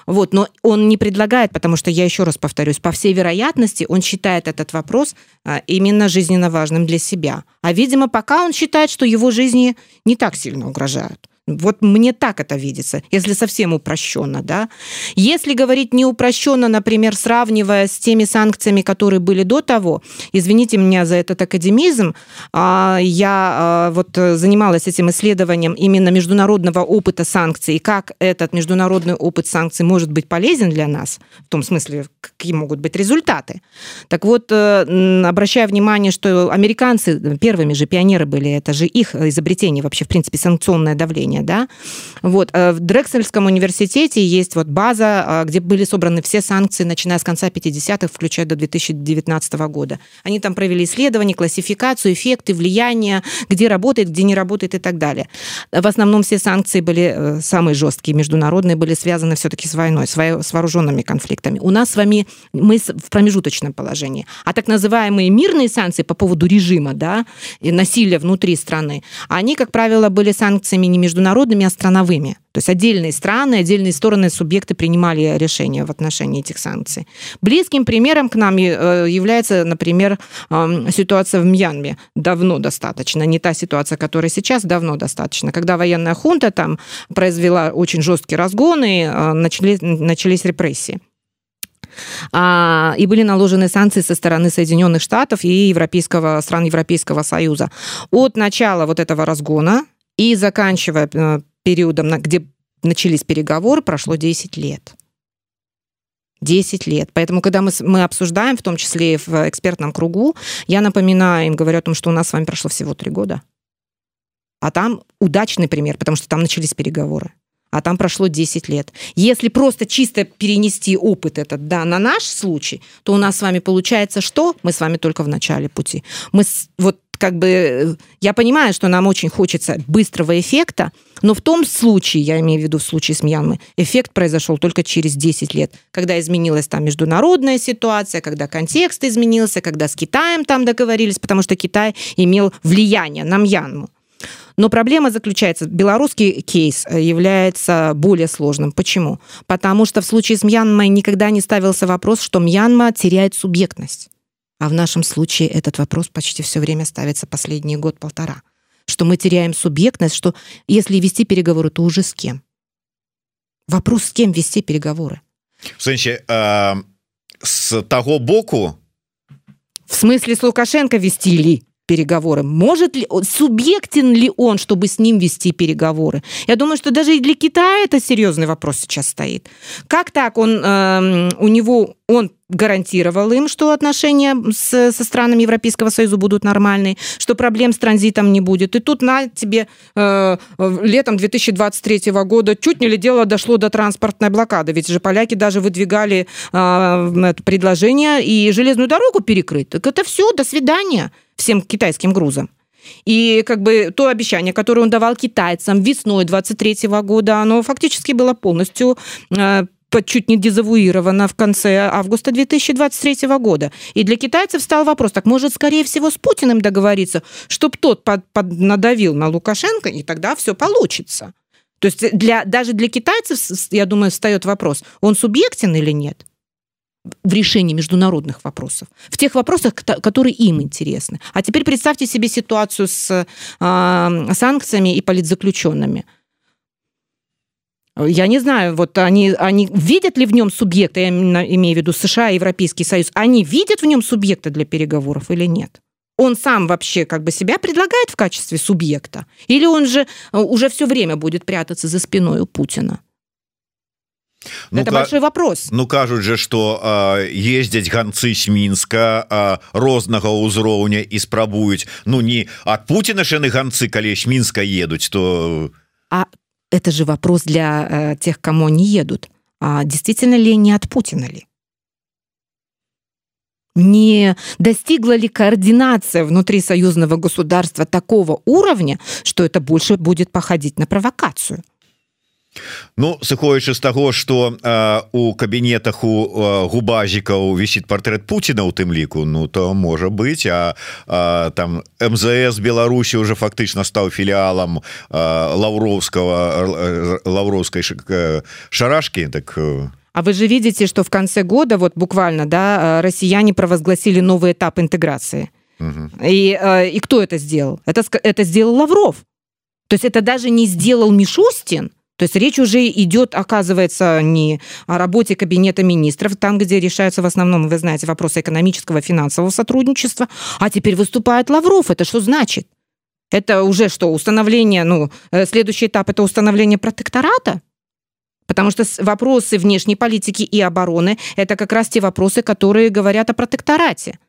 Вот, но он не предлагает, потому что, я еще раз повторюсь, по всей вероятности, он считает этот вопрос а, именно жизненно важным для себя. А, видимо, пока он считает, что его жизни не так сильно угрожают. Вот мне так это видится, если совсем упрощенно, да. Если говорить не упрощенно, например, сравнивая с теми санкциями, которые были до того, извините меня за этот академизм, а, я а, вот занималась этим исследованием именно международного опыта санкций, как этот международный опыт санкций может быть полезен для нас, в том смысле, какие могут быть результаты. Так вот, э, обращая внимание, что американцы первыми же пионеры были, это же их изобретение вообще, в принципе, санкционное давление, образования, да. Вот. Э, в Дрексельском университете есть вот база, э, где были собраны все санкции, начиная с конца 50-х, включая до 2019 года. Они там провели исследования, классификацию, эффекты, влияние, где работает, где не работает и так далее. В основном все санкции были э, самые жесткие, международные, были связаны все-таки с войной, с вооруженными конфликтами. У нас с вами, мы в промежуточном положении. А так называемые мирные санкции по поводу режима, да, и насилия внутри страны, они, как правило, были санкциями не международными, международными, а страновыми. То есть отдельные страны, отдельные стороны, субъекты принимали решения в отношении этих санкций. Близким примером к нам э, является, например, ситуация в Мьянме. Давно достаточно. Не та ситуация, которая сейчас, давно достаточно. Когда военная хунта там произвела очень жесткие разгоны, э, начались, начались репрессии и были наложены санкции со стороны Соединенных Штатов и европейского, стран Европейского Союза. От начала вот этого разгона и заканчивая э, периодом, где начались переговоры, прошло 10 лет. 10 лет. Поэтому, когда мы, мы обсуждаем, в том числе и в экспертном кругу, я напоминаю им, говорю о том, что у нас с вами прошло всего 3 года. А там удачный пример, потому что там начались переговоры. А там прошло 10 лет. Если просто чисто перенести опыт этот да, на наш случай, то у нас с вами получается что? Мы с вами только в начале пути. Мы вот как бы э, я понимаю, что нам очень хочется быстрого эффекта, но в том случае, я имею в виду в случае с Мьянмой, эффект произошел только через 10 лет, когда изменилась там международная ситуация, когда контекст изменился, когда с Китаем там договорились, потому что Китай имел влияние на Мьянму. Но проблема заключается, белорусский кейс э, является более сложным. Почему? Потому что в случае с Мьянмой никогда не ставился вопрос, что Мьянма теряет субъектность. А в нашем случае этот вопрос почти все время ставится последний год-полтора. Что мы теряем субъектность, что если вести переговоры, то уже с кем? Вопрос, с кем вести переговоры? В смысле, э, с того боку? В смысле, с Лукашенко вести ли? Переговоры? Может ли, субъектен ли он, чтобы с ним вести переговоры? Я думаю, что даже и для Китая это серьезный вопрос сейчас стоит. Как так он, э, у него, он гарантировал им, что отношения с, со странами Европейского Союза будут нормальные, что проблем с транзитом не будет. И тут на тебе э, летом 2023 года чуть не ли дело дошло до транспортной блокады. Ведь же поляки даже выдвигали э, предложение и железную дорогу перекрыть. Так это все, до свидания всем китайским грузам. И как бы то обещание, которое он давал китайцам весной 23 года, оно фактически было полностью э, чуть не дезавуировано в конце августа 2023 года. И для китайцев стал вопрос, так может, скорее всего, с Путиным договориться, чтобы тот под, под надавил на Лукашенко, и тогда все получится. То есть для, даже для китайцев, я думаю, встает вопрос, он субъектен или нет? В решении международных вопросов, в тех вопросах, которые им интересны. А теперь представьте себе ситуацию с э, санкциями и политзаключенными. Я не знаю, вот они, они видят ли в нем субъекта, я имею в виду США и Европейский Союз, они видят в нем субъекта для переговоров или нет? Он сам вообще как бы себя предлагает в качестве субъекта? Или он же э, уже все время будет прятаться за спиной у Путина? Ну, это большой вопрос Ну кажуць же что ездзяць ганцы з мінска рознага ўзроўня і спрабуюць Ну не от Путина ж яны ганцы калі з мінска едуць то А это же вопрос для э, тех кому не едут А действительно ли не от Путина ли не достигла ли координация внутри союзного государства такого уровня, что это больше будет походить на провокацию? Ну сыходзячы з таго что э, у кабінетах у э, губазікаў вісіць портрет Путина у тым ліку Ну то можа быть а, а там МЗС Беларусі уже фактычна стаў філіалам э, лаўроўского лаўроўскай шарашки так А вы же видите что в конце года вот буквально да россияне провозгласили новый этап интеграции угу. и и кто это сделал это это сделал Лавров то есть это даже не сделал Мишустин то есть речь уже идет, оказывается, не о работе кабинета министров, там, где решаются в основном, вы знаете, вопросы экономического, финансового сотрудничества, а теперь выступает Лавров. Это что значит? Это уже что, установление, ну, э, следующий этап – это установление протектората? Потому что вопросы внешней политики и обороны – это как раз те вопросы, которые говорят о протекторате.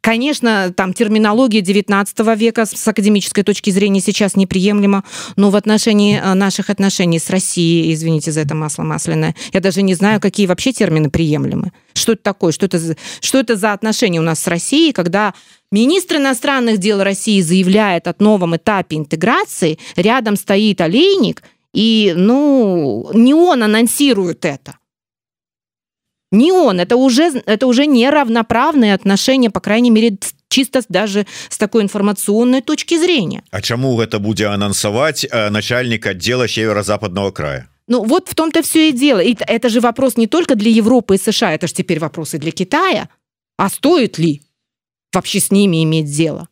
Конечно, там терминология 19 века с академической точки зрения сейчас неприемлема, но в отношении э, наших отношений с Россией, извините за это масло масляное, я даже не знаю, какие вообще термины приемлемы. Что это такое? Что это, что это за отношения у нас с Россией, когда Министр иностранных дел России заявляет о новом этапе интеграции, рядом стоит олейник, и, ну, не он анонсирует это не он, это уже, это уже неравноправные отношения, по крайней мере, чисто даже с такой информационной точки зрения. А чему это будет анонсовать э, начальник отдела северо-западного края? Ну вот в том-то все и дело. И это же вопрос не только для Европы и США, это же теперь вопросы для Китая. А стоит ли вообще с ними иметь дело?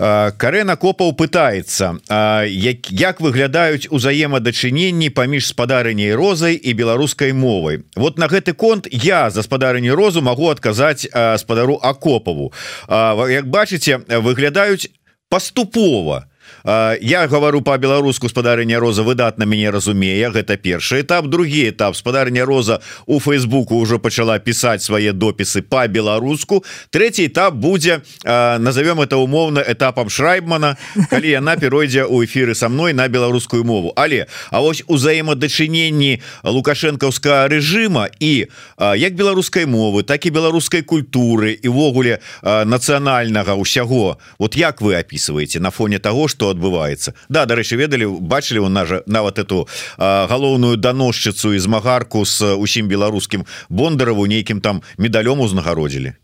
Карена копаў пытаецца як, як выглядаюць узаемадачыненні паміж спадарыняй розай і беларускай мовай. Вот на гэты конт я за спадарыні розу магу адказаць спадару акопаву Як бачыце выглядаюць паступова я говорю по-беларуску спадарыня роза выдатна мяне разумее гэта першы этап. Другі этап. Спадарня роза у фейсбуку уже пачала пісаць свае допісы по-беларуску третий этап будзе назовем это умоўна этапам шрайбмана калі яна перайдзе у эфиры со мной на беларускую мову. Але А вось узаемадачыненні лукашэнкаўскага режима і як беларускай мовы так і беларускай культуры івогуле нацыянальнага ўсяго. Вот як вы опісваеце на фоне того что адбываецца. Да дарэчы ведалі бачылі у нас же нават эту галоўную даносчыцу і змагарку с усім беларускім бондарову нейкім там медалём узнагародзілі.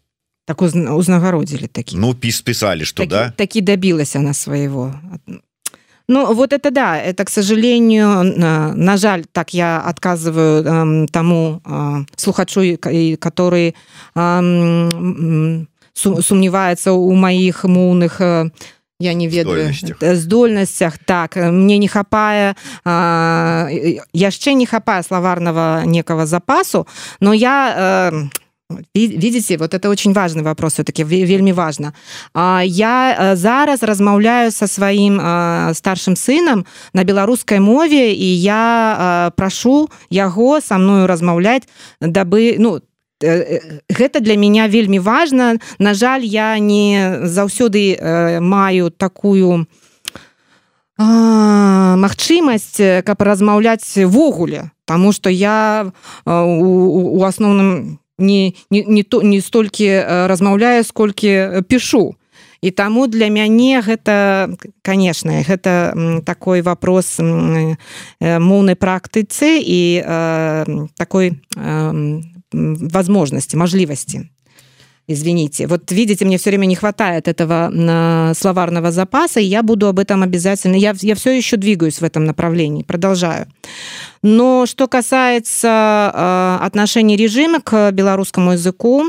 Так узнагародзілі такі. Ну піс писали что такі, да? такі добілася на своего Ну, вот это да, это, к сожалению, на жаль, так я отказываю э, тому э, слухачу, который э, сумневается у моих моўных э, я не ведаю. здольнасцях так мне не хапае яшчэ не хапае славарного некого запасу но я э, видите вот это очень важный вопрос все-таки вельмі важно. Я э, зараз размаўляю со сваім старшим сынам на беларускай мове і я прашу яго со мною размаўляць дабы ну там гэта для меня вельмі важно. На жаль я не заўсёды маю такую магчымасць каб размаўляць-ввогуле тому что я у, асноўным не не, не то не столькі размаўляю сколькі пишу і таму для мяне гэта конечно гэта такой вопрос моўнай практыцы і такой возможности, можливости. Извините. Вот видите, мне все время не хватает этого э, словарного запаса, и я буду об этом обязательно... Я, я все еще двигаюсь в этом направлении, продолжаю. Но что касается э, отношений режима к белорусскому языку,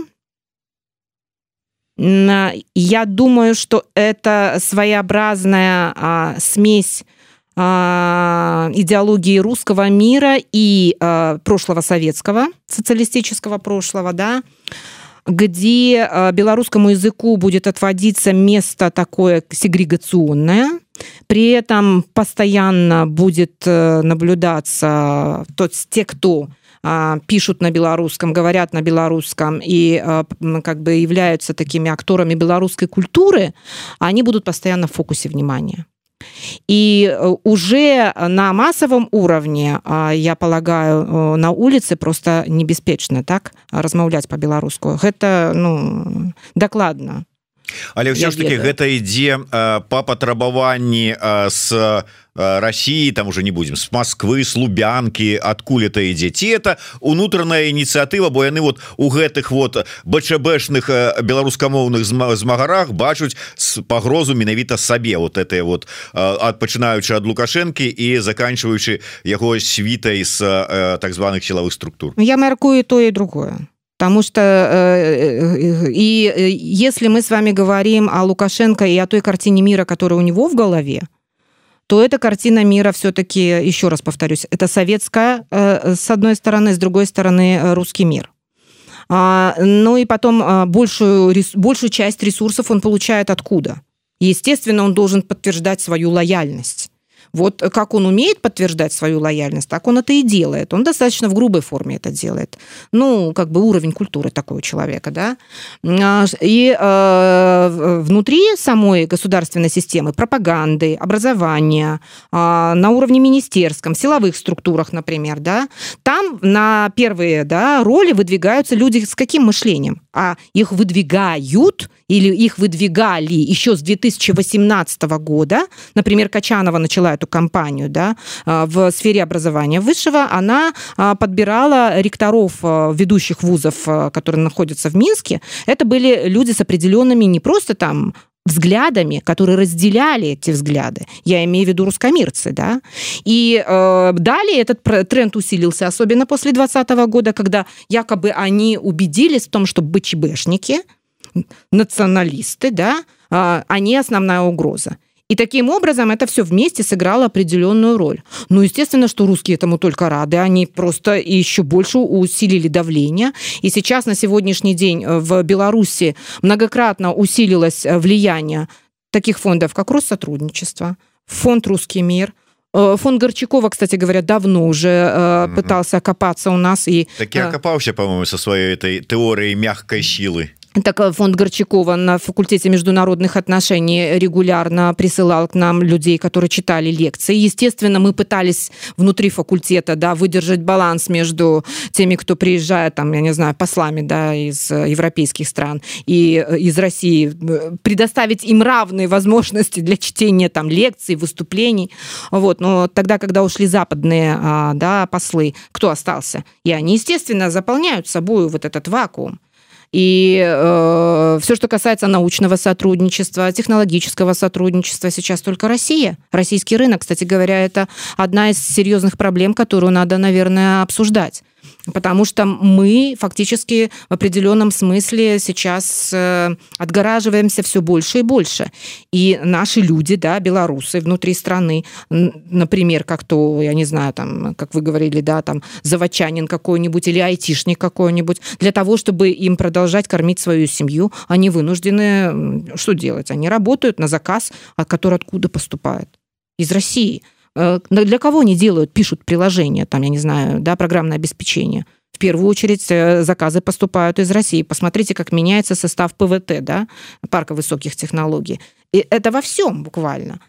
я думаю, что это своеобразная а, смесь идеологии русского мира и а, прошлого советского, социалистического прошлого, да, где а, белорусскому языку будет отводиться место такое сегрегационное, при этом постоянно будет э, наблюдаться тот, те, кто пишут на белорусском, говорят на белорусском и как бы являются такими акторами белорусской культуры, они будут постоянно в фокусе внимания. И э, уже на массовом уровне, я полагаю, э, на улице просто небеспечна так размаўляць по-беларуску. Гэта ну, дакладна. Але ўсё ж таки гэта ідзе э, па патрабаванні с России там уже не будем с Москвы с лубянки адкуль это ідзе ці это унутраная ініцыятыва бо яны вот у гэтых вот бчбшных беларускамоўных змагарах бачуць с пагрозу менавіта сабе. Вот это вот ад пачынаючы ад лукашэнкі і заканчиваючы яго світай с так званых сілавых структур. Я мяркую тое другое Потому что и если мы с вами говорим о Лукашенко и о той картине мира, которая у него в голове, то эта картина мира все-таки, еще раз повторюсь, это советская э, с одной стороны, с другой стороны э, русский мир. А, ну и потом большую, большую часть ресурсов он получает откуда? Естественно, он должен подтверждать свою лояльность. Вот как он умеет подтверждать свою лояльность, так он это и делает. Он достаточно в грубой форме это делает. Ну, как бы уровень культуры такого человека, да. А, и э, внутри самой государственной системы пропаганды, образования, э, на уровне министерском, силовых структурах, например, да, там на первые да, роли выдвигаются люди с каким мышлением? А их выдвигают или их выдвигали еще с 2018 года. Например, Качанова начала эту кампанию да, а, в сфере образования высшего, она а, подбирала ректоров а, ведущих вузов, которые находятся в Минске. Это были люди с определенными не просто там взглядами, которые разделяли эти взгляды. Я имею в виду русскомирцы, да. И э, далее этот тренд усилился, особенно после 2020 года, когда якобы они убедились в том, что БЧБшники, националисты, да, э, они основная угроза. И таким образом это все вместе сыграло определенную роль. Ну, естественно, что русские этому только рады. Они просто еще больше усилили давление. И сейчас на сегодняшний день э, в Беларуси многократно усилилось э, влияние таких фондов, как Россотрудничество, фонд «Русский мир», э, Фонд Горчакова, кстати говоря, давно уже пытался окопаться у нас и так я окопался, по-моему, со своей этой теорией мягкой силы. Так э, фонд Горчакова на факультете международных отношений регулярно присылал к нам людей, которые читали лекции. Естественно, мы пытались внутри факультета да, выдержать баланс между теми, кто приезжает, там, я не знаю, послами да, из э, европейских стран и э, из России, предоставить им равные возможности для чтения там, лекций, выступлений. Вот. Но тогда, когда ушли западные а, да, послы, кто остался? И они, естественно, заполняют собой вот этот вакуум. И э, все, что касается научного сотрудничества, технологического сотрудничества, сейчас только Россия. Российский рынок, кстати говоря, это одна из серьезных проблем, которую надо, наверное, обсуждать потому что мы фактически в определенном смысле сейчас э, отгораживаемся все больше и больше. И наши люди, да, белорусы внутри страны, например, как то, я не знаю, там, как вы говорили, да, там, заводчанин какой-нибудь или айтишник какой-нибудь, для того, чтобы им продолжать кормить свою семью, они вынуждены что делать? Они работают на заказ, который откуда поступает? Из России. Э, для кого они делают, пишут приложения, там, я не знаю, да, программное обеспечение. В первую очередь э, заказы поступают из России. Посмотрите, как меняется состав ПВТ, да, парка высоких технологий. И это во всем буквально.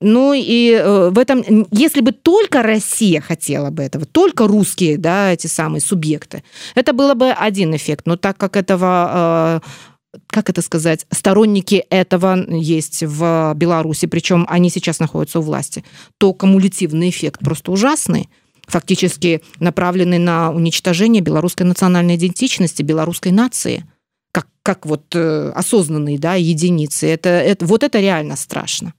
Ну и э, в этом, если бы только Россия хотела бы этого, только русские, да, эти самые субъекты, это было бы один эффект. Но так как этого как это сказать, сторонники этого есть в Беларуси, причем они сейчас находятся у власти, то кумулятивный эффект просто ужасный фактически направленный на уничтожение белорусской национальной идентичности, белорусской нации, как, как вот э, осознанные да, единицы. Это, это, вот это реально страшно.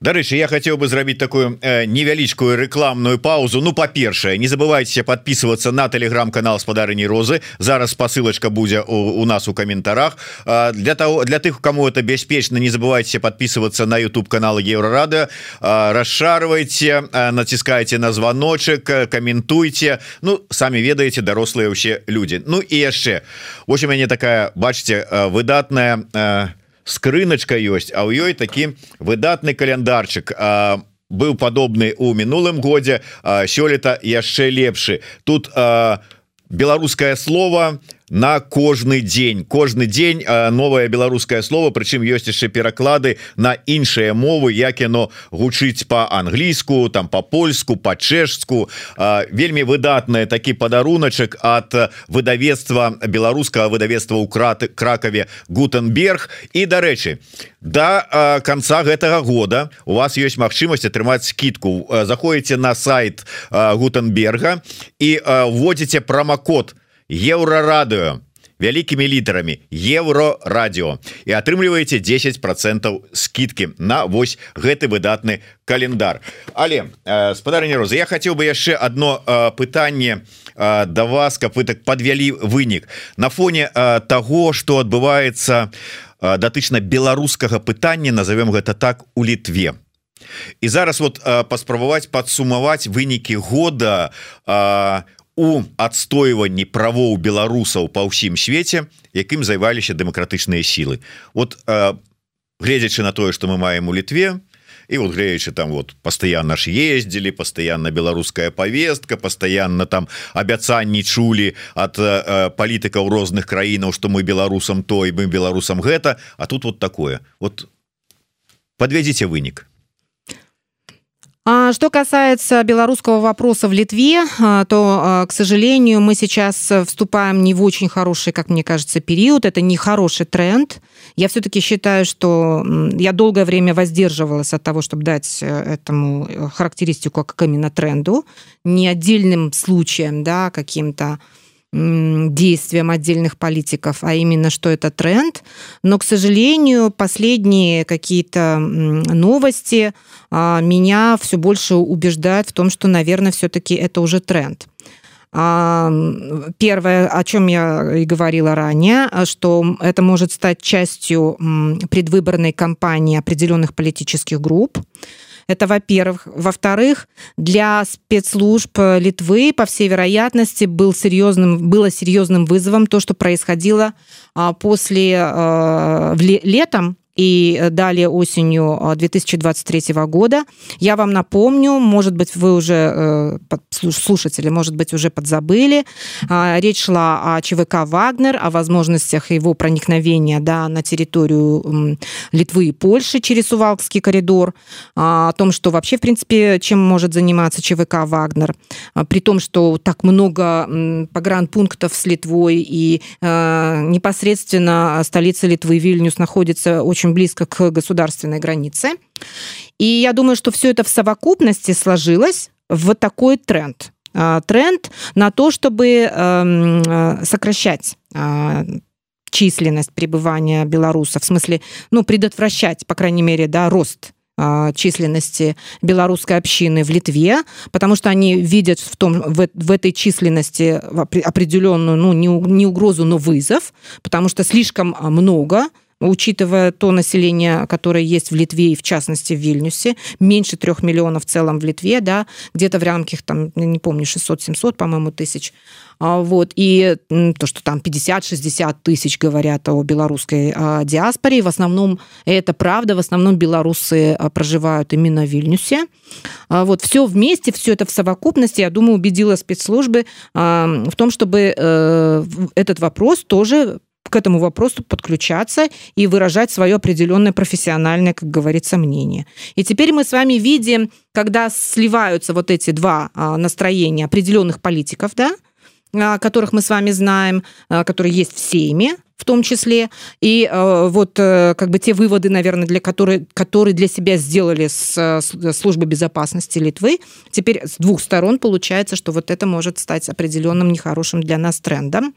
Дарэчы я хотел бы зрабіць такую э, невялічкую рекламную паузу Ну па-першае не забывайте подписываться на телеграм-канал спадарыні розы зараз посылочка будзе у, у нас у комментарах э, для того для тых кому это бяспечна не забывайте подписываться на YouTube канал еврорада э, расшарвайте э, націскайте на звоночек э, комментуйте Ну самі ведаеце дарослыя ўсе люди Ну і яшчэ ось у мяне такая бачите э, выдатная э, скрыначка ёсць а ў ёй такі выдатны каляндарчык. А быў падобны у мінулым годзе сёлета яшчэ лепшы. Тут беларускае слово на кожны дзень. Кожны дзень новое беларускае слово прычым ёсць яшчэ пераклады на іншыя мовы як яно гучыць по-англійску там по-польску по-чэшску вельмі выдатная такі падаруначак от выдавецтва беларускага выдавецтва ў краты кракаве гутенберг. І дарэчы до конца гэтага года у вас есть магчымасць атрымаць скидку заходите на сайт гутенберга і вводите промокод на еўрарадыо вялікімі літарамі евро радио і атрымліваеце 10 процентов скидки на вось гэты выдатны календар але э, спадарня розы я хотел бы яшчэ одно э, пытанне э, да вас каб вы так подвялі вынік. На фоне э, того что адбываецца э, датычна беларускага пытання назовем гэта так у літве. І зараз вот э, паспрабаваць падсумаваць вынікі года у э, у адстойванні правоў беларусаў па ўсім свеце якім займаліся дэмакратычныя сілы. Вот э, гледзячы на тое что мы маем у літве і вот греючы там вот постоянно ж ездзілі постоянно беларуская повестка постоянно там абяцанні чулі от э, палітыкаў розных краінаў что мы беларусам той мы беларусам гэта. А тут вот такое. Вот подведзіце вынік. А что касается белорусского вопроса в Литве, а, то, а, к сожалению, мы сейчас вступаем не в очень хороший, как мне кажется, период. Это не хороший тренд. Я все-таки считаю, что я долгое время воздерживалась от того, чтобы дать э, этому э, характеристику как именно тренду, не отдельным случаем, да, каким-то действиям отдельных политиков, а именно, что это тренд. Но, к сожалению, последние какие-то новости а, меня все больше убеждают в том, что, наверное, все-таки это уже тренд. А, первое, о чем я и говорила ранее, что это может стать частью предвыборной кампании определенных политических групп. Это, во-первых. Во-вторых, для спецслужб Литвы, по всей вероятности, был серьезным, было серьезным вызовом то, что происходило а, после а, летом и далее осенью 2023 года. Я вам напомню, может быть, вы уже, слушатели, может быть, уже подзабыли, речь шла о ЧВК «Вагнер», о возможностях его проникновения да, на территорию Литвы и Польши через Сувалкский коридор, о том, что вообще, в принципе, чем может заниматься ЧВК «Вагнер», при том, что так много погранпунктов с Литвой и непосредственно столица Литвы, Вильнюс, находится очень близко к государственной границе. И я думаю, что все это в совокупности сложилось в такой тренд. А, тренд на то, чтобы эм, э, сокращать а, численность пребывания белорусов, в смысле, ну, предотвращать, по крайней мере, да, рост а, численности белорусской общины в Литве, потому что они видят в, том, в, в этой численности определенную, ну, не, не угрозу, но вызов, потому что слишком много учитывая то население, которое есть в Литве и в частности в Вильнюсе, меньше трех миллионов в целом в Литве, да, где-то в рамках, там, не помню, 600-700, по-моему, тысяч. А, вот, и то, что там 50-60 тысяч говорят о белорусской а, диаспоре, в основном это правда, в основном белорусы а, проживают именно в Вильнюсе. Вот, все вместе, все это в совокупности, я думаю, убедила спецслужбы в том, чтобы э, этот вопрос тоже к этому вопросу подключаться и выражать свое определенное профессиональное, как говорится, мнение. И теперь мы с вами видим, когда сливаются вот эти два а, настроения определенных политиков, да, которых мы с вами знаем, а, которые есть в Сейме, в том числе, и а, вот э, как бы те выводы, наверное, для которые, которые для себя сделали с службы безопасности Литвы, теперь с двух сторон получается, что вот это может стать определенным нехорошим для нас трендом.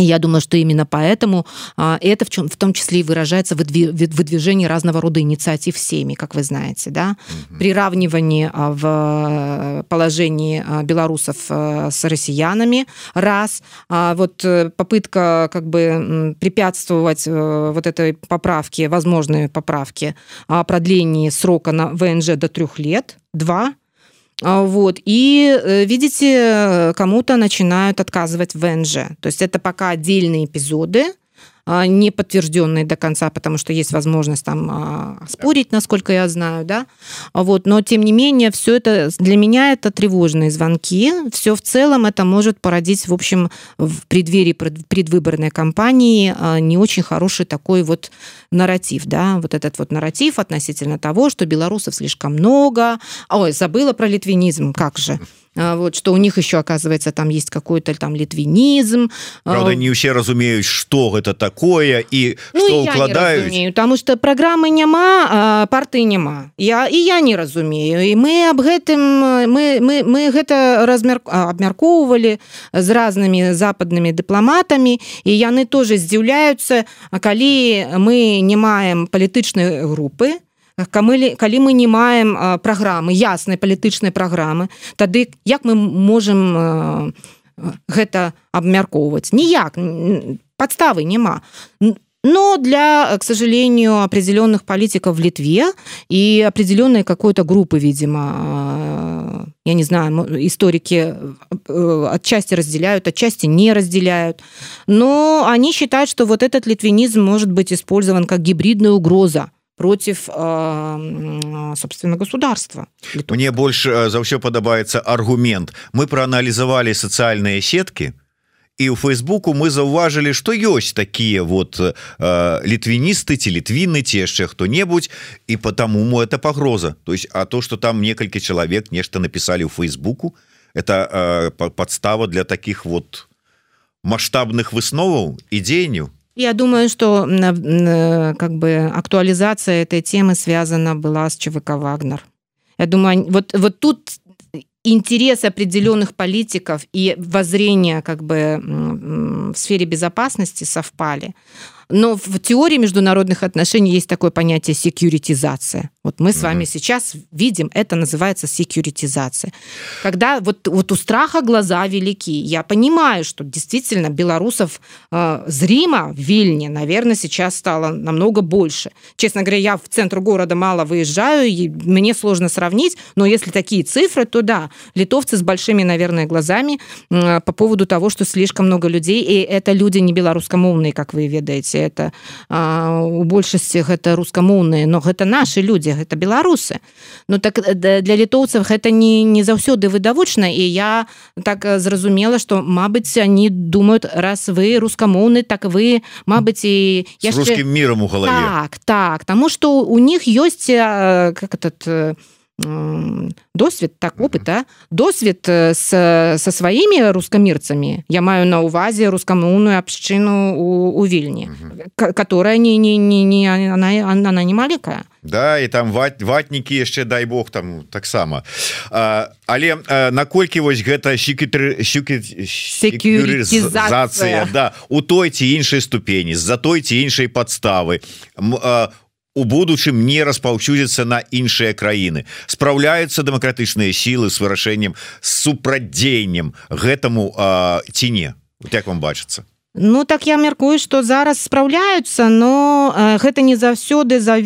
И я думаю, что именно поэтому а, это в, чем, в том числе и выражается в выдвижении разного рода инициатив всеми, как вы знаете, да, угу. приравнивании а, в положении а, белорусов с россиянами, раз, вот э, попытка как бы препятствовать э, вот этой поправке, возможной поправке о продлении срока на ВНЖ до трех лет, два, а, вот. И, э, видите, кому-то начинают отказывать в ВНЖ. То есть это пока отдельные эпизоды, а, не подтвержденные до конца, потому что есть возможность там а, спорить, насколько я знаю, да. Вот, но тем не менее, все это для меня это тревожные звонки. Все в целом это может породить, в общем, в преддверии предвыборной кампании а, не очень хороший такой вот нарратив, да, вот этот вот нарратив относительно того, что белорусов слишком много. Ой, забыла про литвинизм, как же. А, вот что у них еще оказывается там есть какой-то там литвинизм Правда, не все разумеюць что это такое и ну, что укладаюць потому что программы няма парты няма я і я не разумею. І мы об гэтым мы мы мы гэта размер абмяркоўвалі з разнымі западнымі дыпламатамі. І яны тоже здзіўляюцца калі мы не маем палітычнай групы то калі, калі мы не маем праграмы яснай палітычнай праграмы тады як мы можем гэта абмяркоўваць ніяк подставы няма но для к сожалению определенных политиков в Литве и определенной какой-то группы видимо я не знаю историки отчасти разделяют отчасти не разделяют но они считают что вот этот литвинизм может быть использован как гибридная угроза Против собственно государства. Мне больше за ўсё падабаецца аргумент. Мы проаналізавалі социальные сетки і у фейсбуку мы заўважылі что ёсць такие вот э, літвіністы ці літвіны ці яшчэ хто-небудзь і потому му это пагроза то есть а то что там некалькі чалавек нешта написали у фейсбуку это э, подстава для таких вот масштабных высноваў і дзеянняў Я думаю, что как бы актуализация этой темы связана была с ЧВК «Вагнер». Я думаю, вот, вот тут интерес определенных политиков и воззрения как бы в сфере безопасности совпали. Но в теории международных отношений есть такое понятие секьюритизация. Вот мы с вами сейчас видим, это называется секьюритизация. Когда вот, вот у страха глаза велики. Я понимаю, что действительно белорусов э, зримо в Вильне, наверное, сейчас стало намного больше. Честно говоря, я в центр города мало выезжаю, и мне сложно сравнить, но если такие цифры, то да, литовцы с большими, наверное, глазами э, по поводу того, что слишком много людей, и это люди не белорусскомовные, как вы ведаете, это э, у большасці это рускамоўныя, но это наши люди, людзі гэта беларусы Ну так э, для літоўцаў гэта не не заўсёды выдавочна і я так э, зразумела что Мабыць они думают раз вы рускамоўны так вы Мабыць і яшчэ... миром у голове. Так так тому что у них ёсць э, как этот досвед так опыт а досвед с со сваімі рускамірцамі я маю на увазе рускамоўную абшчыну у, у вільні которая не не не не она она не маленькая Да і там ват, ватнікі яшчэ дай Бог там таксама. Але наколькі вось гэта секюризацыя да у той ці іншай ступені з-за той ці іншай подставы у будучым не распаўсюдзіцца на іншыя краіны. Спраўляюцца дэмакратычныя сілы з вырашэннем супрадзеннем гэтаму ці не? Як вам бачыцца Ну так я мяркую что зараз спраўляются но э, гэта не заўсёды за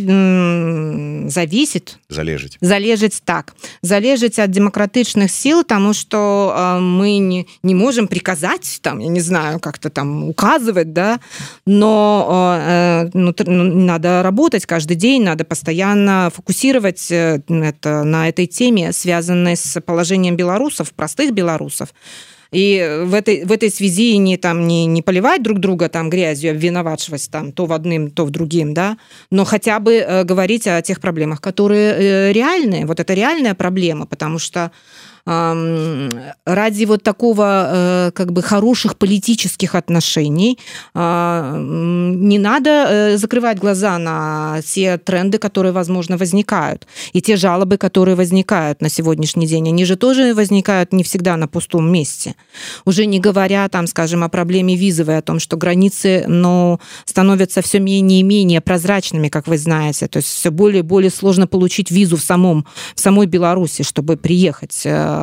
зависит залежыць. Залежыць так. Залежыць от демократычных сил тому что э, мы не не можем приказать там я не знаю как-то там указывать да. Но э, ну, ну, надо работать каждый день надо постоянно фокусировать это на этой теме связанной с положением белорусов простых белорусов. и и в этой в этой связи не там не не поливать друг друга там грязью обвиновачивать там то в одним то в другим да но хотя бы э, говорить о тех проблемах которые э, реальные. Вот это реальная проблема потому что ради вот такого э, как бы хороших политических отношений а, не надо э, закрывать глаза на те тренды, которые, возможно, возникают, и те жалобы, которые возникают на сегодняшний день. Они же тоже возникают не всегда на пустом месте. Уже не говоря, там, скажем, о проблеме визовой, о том, что границы но становятся все менее и менее прозрачными, как вы знаете. То есть все более и более сложно получить визу в, самом, в самой Беларуси, чтобы приехать э,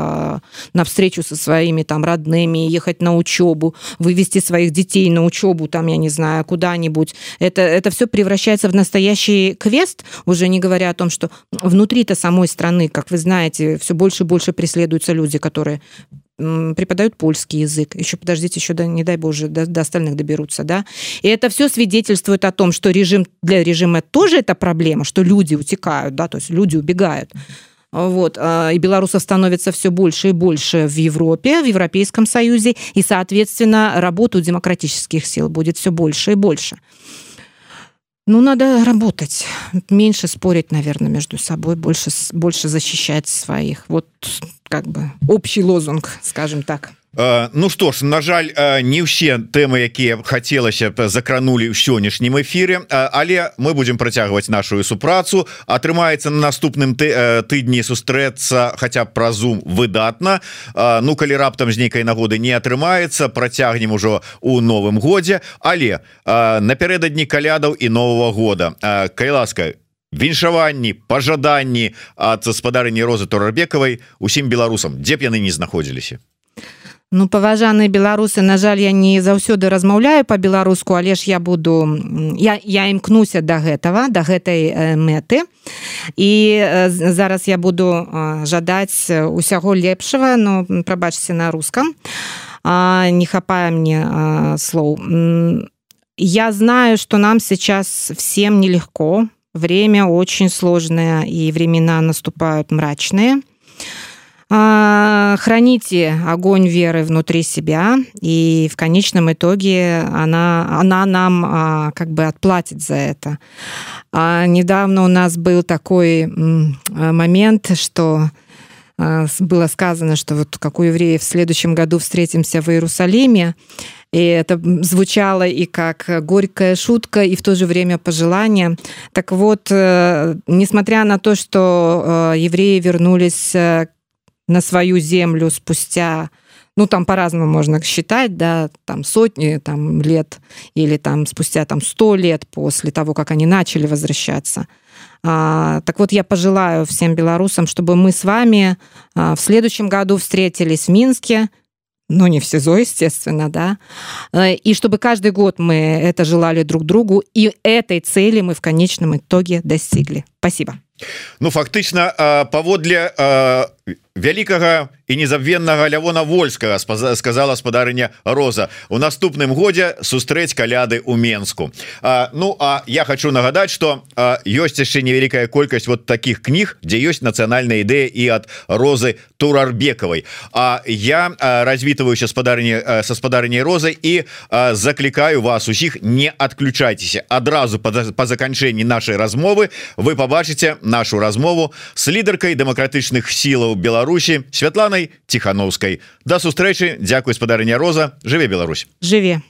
на встречу со своими там родными, ехать на учебу, вывести своих детей на учебу, там, я не знаю, куда-нибудь. Это, это все превращается в настоящий квест, уже не говоря о том, что внутри-то самой страны, как вы знаете, все больше и больше преследуются люди, которые преподают польский язык. Еще подождите, еще да, не дай боже, до, до остальных доберутся, да. И это все свидетельствует о том, что режим для режима тоже это проблема, что люди утекают, да, то есть люди убегают. Вот. И белорусов становится все больше и больше в Европе, в Европейском Союзе, и, соответственно, работу демократических сил будет все больше и больше. Ну, надо работать, меньше спорить, наверное, между собой, больше, больше защищать своих. Вот как бы общий лозунг, скажем так. Ну что ж на жаль не ўсе тэмы якія хацелася б закранули ў сённяшнім эфире але мы будем працягваць нашу супрацу. Атрымаецца на наступным ты тыдні сустрэцца хотя б пра зум выдатна. Ну калі раптам з нейкай нагоды не атрымаецца працягнем ужо у новым годзе. Але напярэдадні калядаў і нового года. Кай ласка віншаванні пожаданні ад гаспадарыні розы турарбекавай усім беларусам дзе б яны не знаходзіліся Ну паважаныя беларусы на жаль я не заўсёды размаўляю по-беларуску але ж я буду я, я імкнуся до да гэтага до да гэтай э, мэты. І э, зараз я буду э, жадаць усяго лепшага но прабачце на рускам. Не хапае мне слоў. Я знаю что нам сейчас всем нелегко. Время очень сложное и времена наступают мрачные. и храните огонь веры внутри себя, и в конечном итоге она, она нам как бы отплатит за это. А недавно у нас был такой момент, что было сказано, что вот как у евреев в следующем году встретимся в Иерусалиме, и это звучало и как горькая шутка, и в то же время пожелание. Так вот, э, несмотря на то, что э, евреи вернулись на свою землю спустя ну там по-разному можно считать, да, там сотни там лет или там спустя там сто лет после того, как они начали возвращаться. А, так вот, я пожелаю всем белорусам, чтобы мы с вами а, в следующем году встретились в Минске, ну, не в СИЗО, естественно, да, э, и чтобы каждый год мы это желали друг другу, и этой цели мы в конечном итоге достигли. Спасибо. Ну фактычна паводле вялікага і незабвеннага лявона вольскага сказала спадарыня роза у наступным годзе сустрэць каляды у Мску а, Ну а я хочу нагадаць что ёсць яшчэ невялікая колькасць вот таких кніг дзе ёсць нацыянальная ідэя і ад розы турарбекавай А я развітваюся спадарні са спадарняй розы і заклікаю вас усіх не адключайцеся. Адразу па, па заканчэнні нашай размовы вы побачыце нашу размову с лідаркай дэмакратычных сілаў Беларусі Святланай тихохановскай до сустрэчы Дякую спадарня Роза жыве Беларусь жыве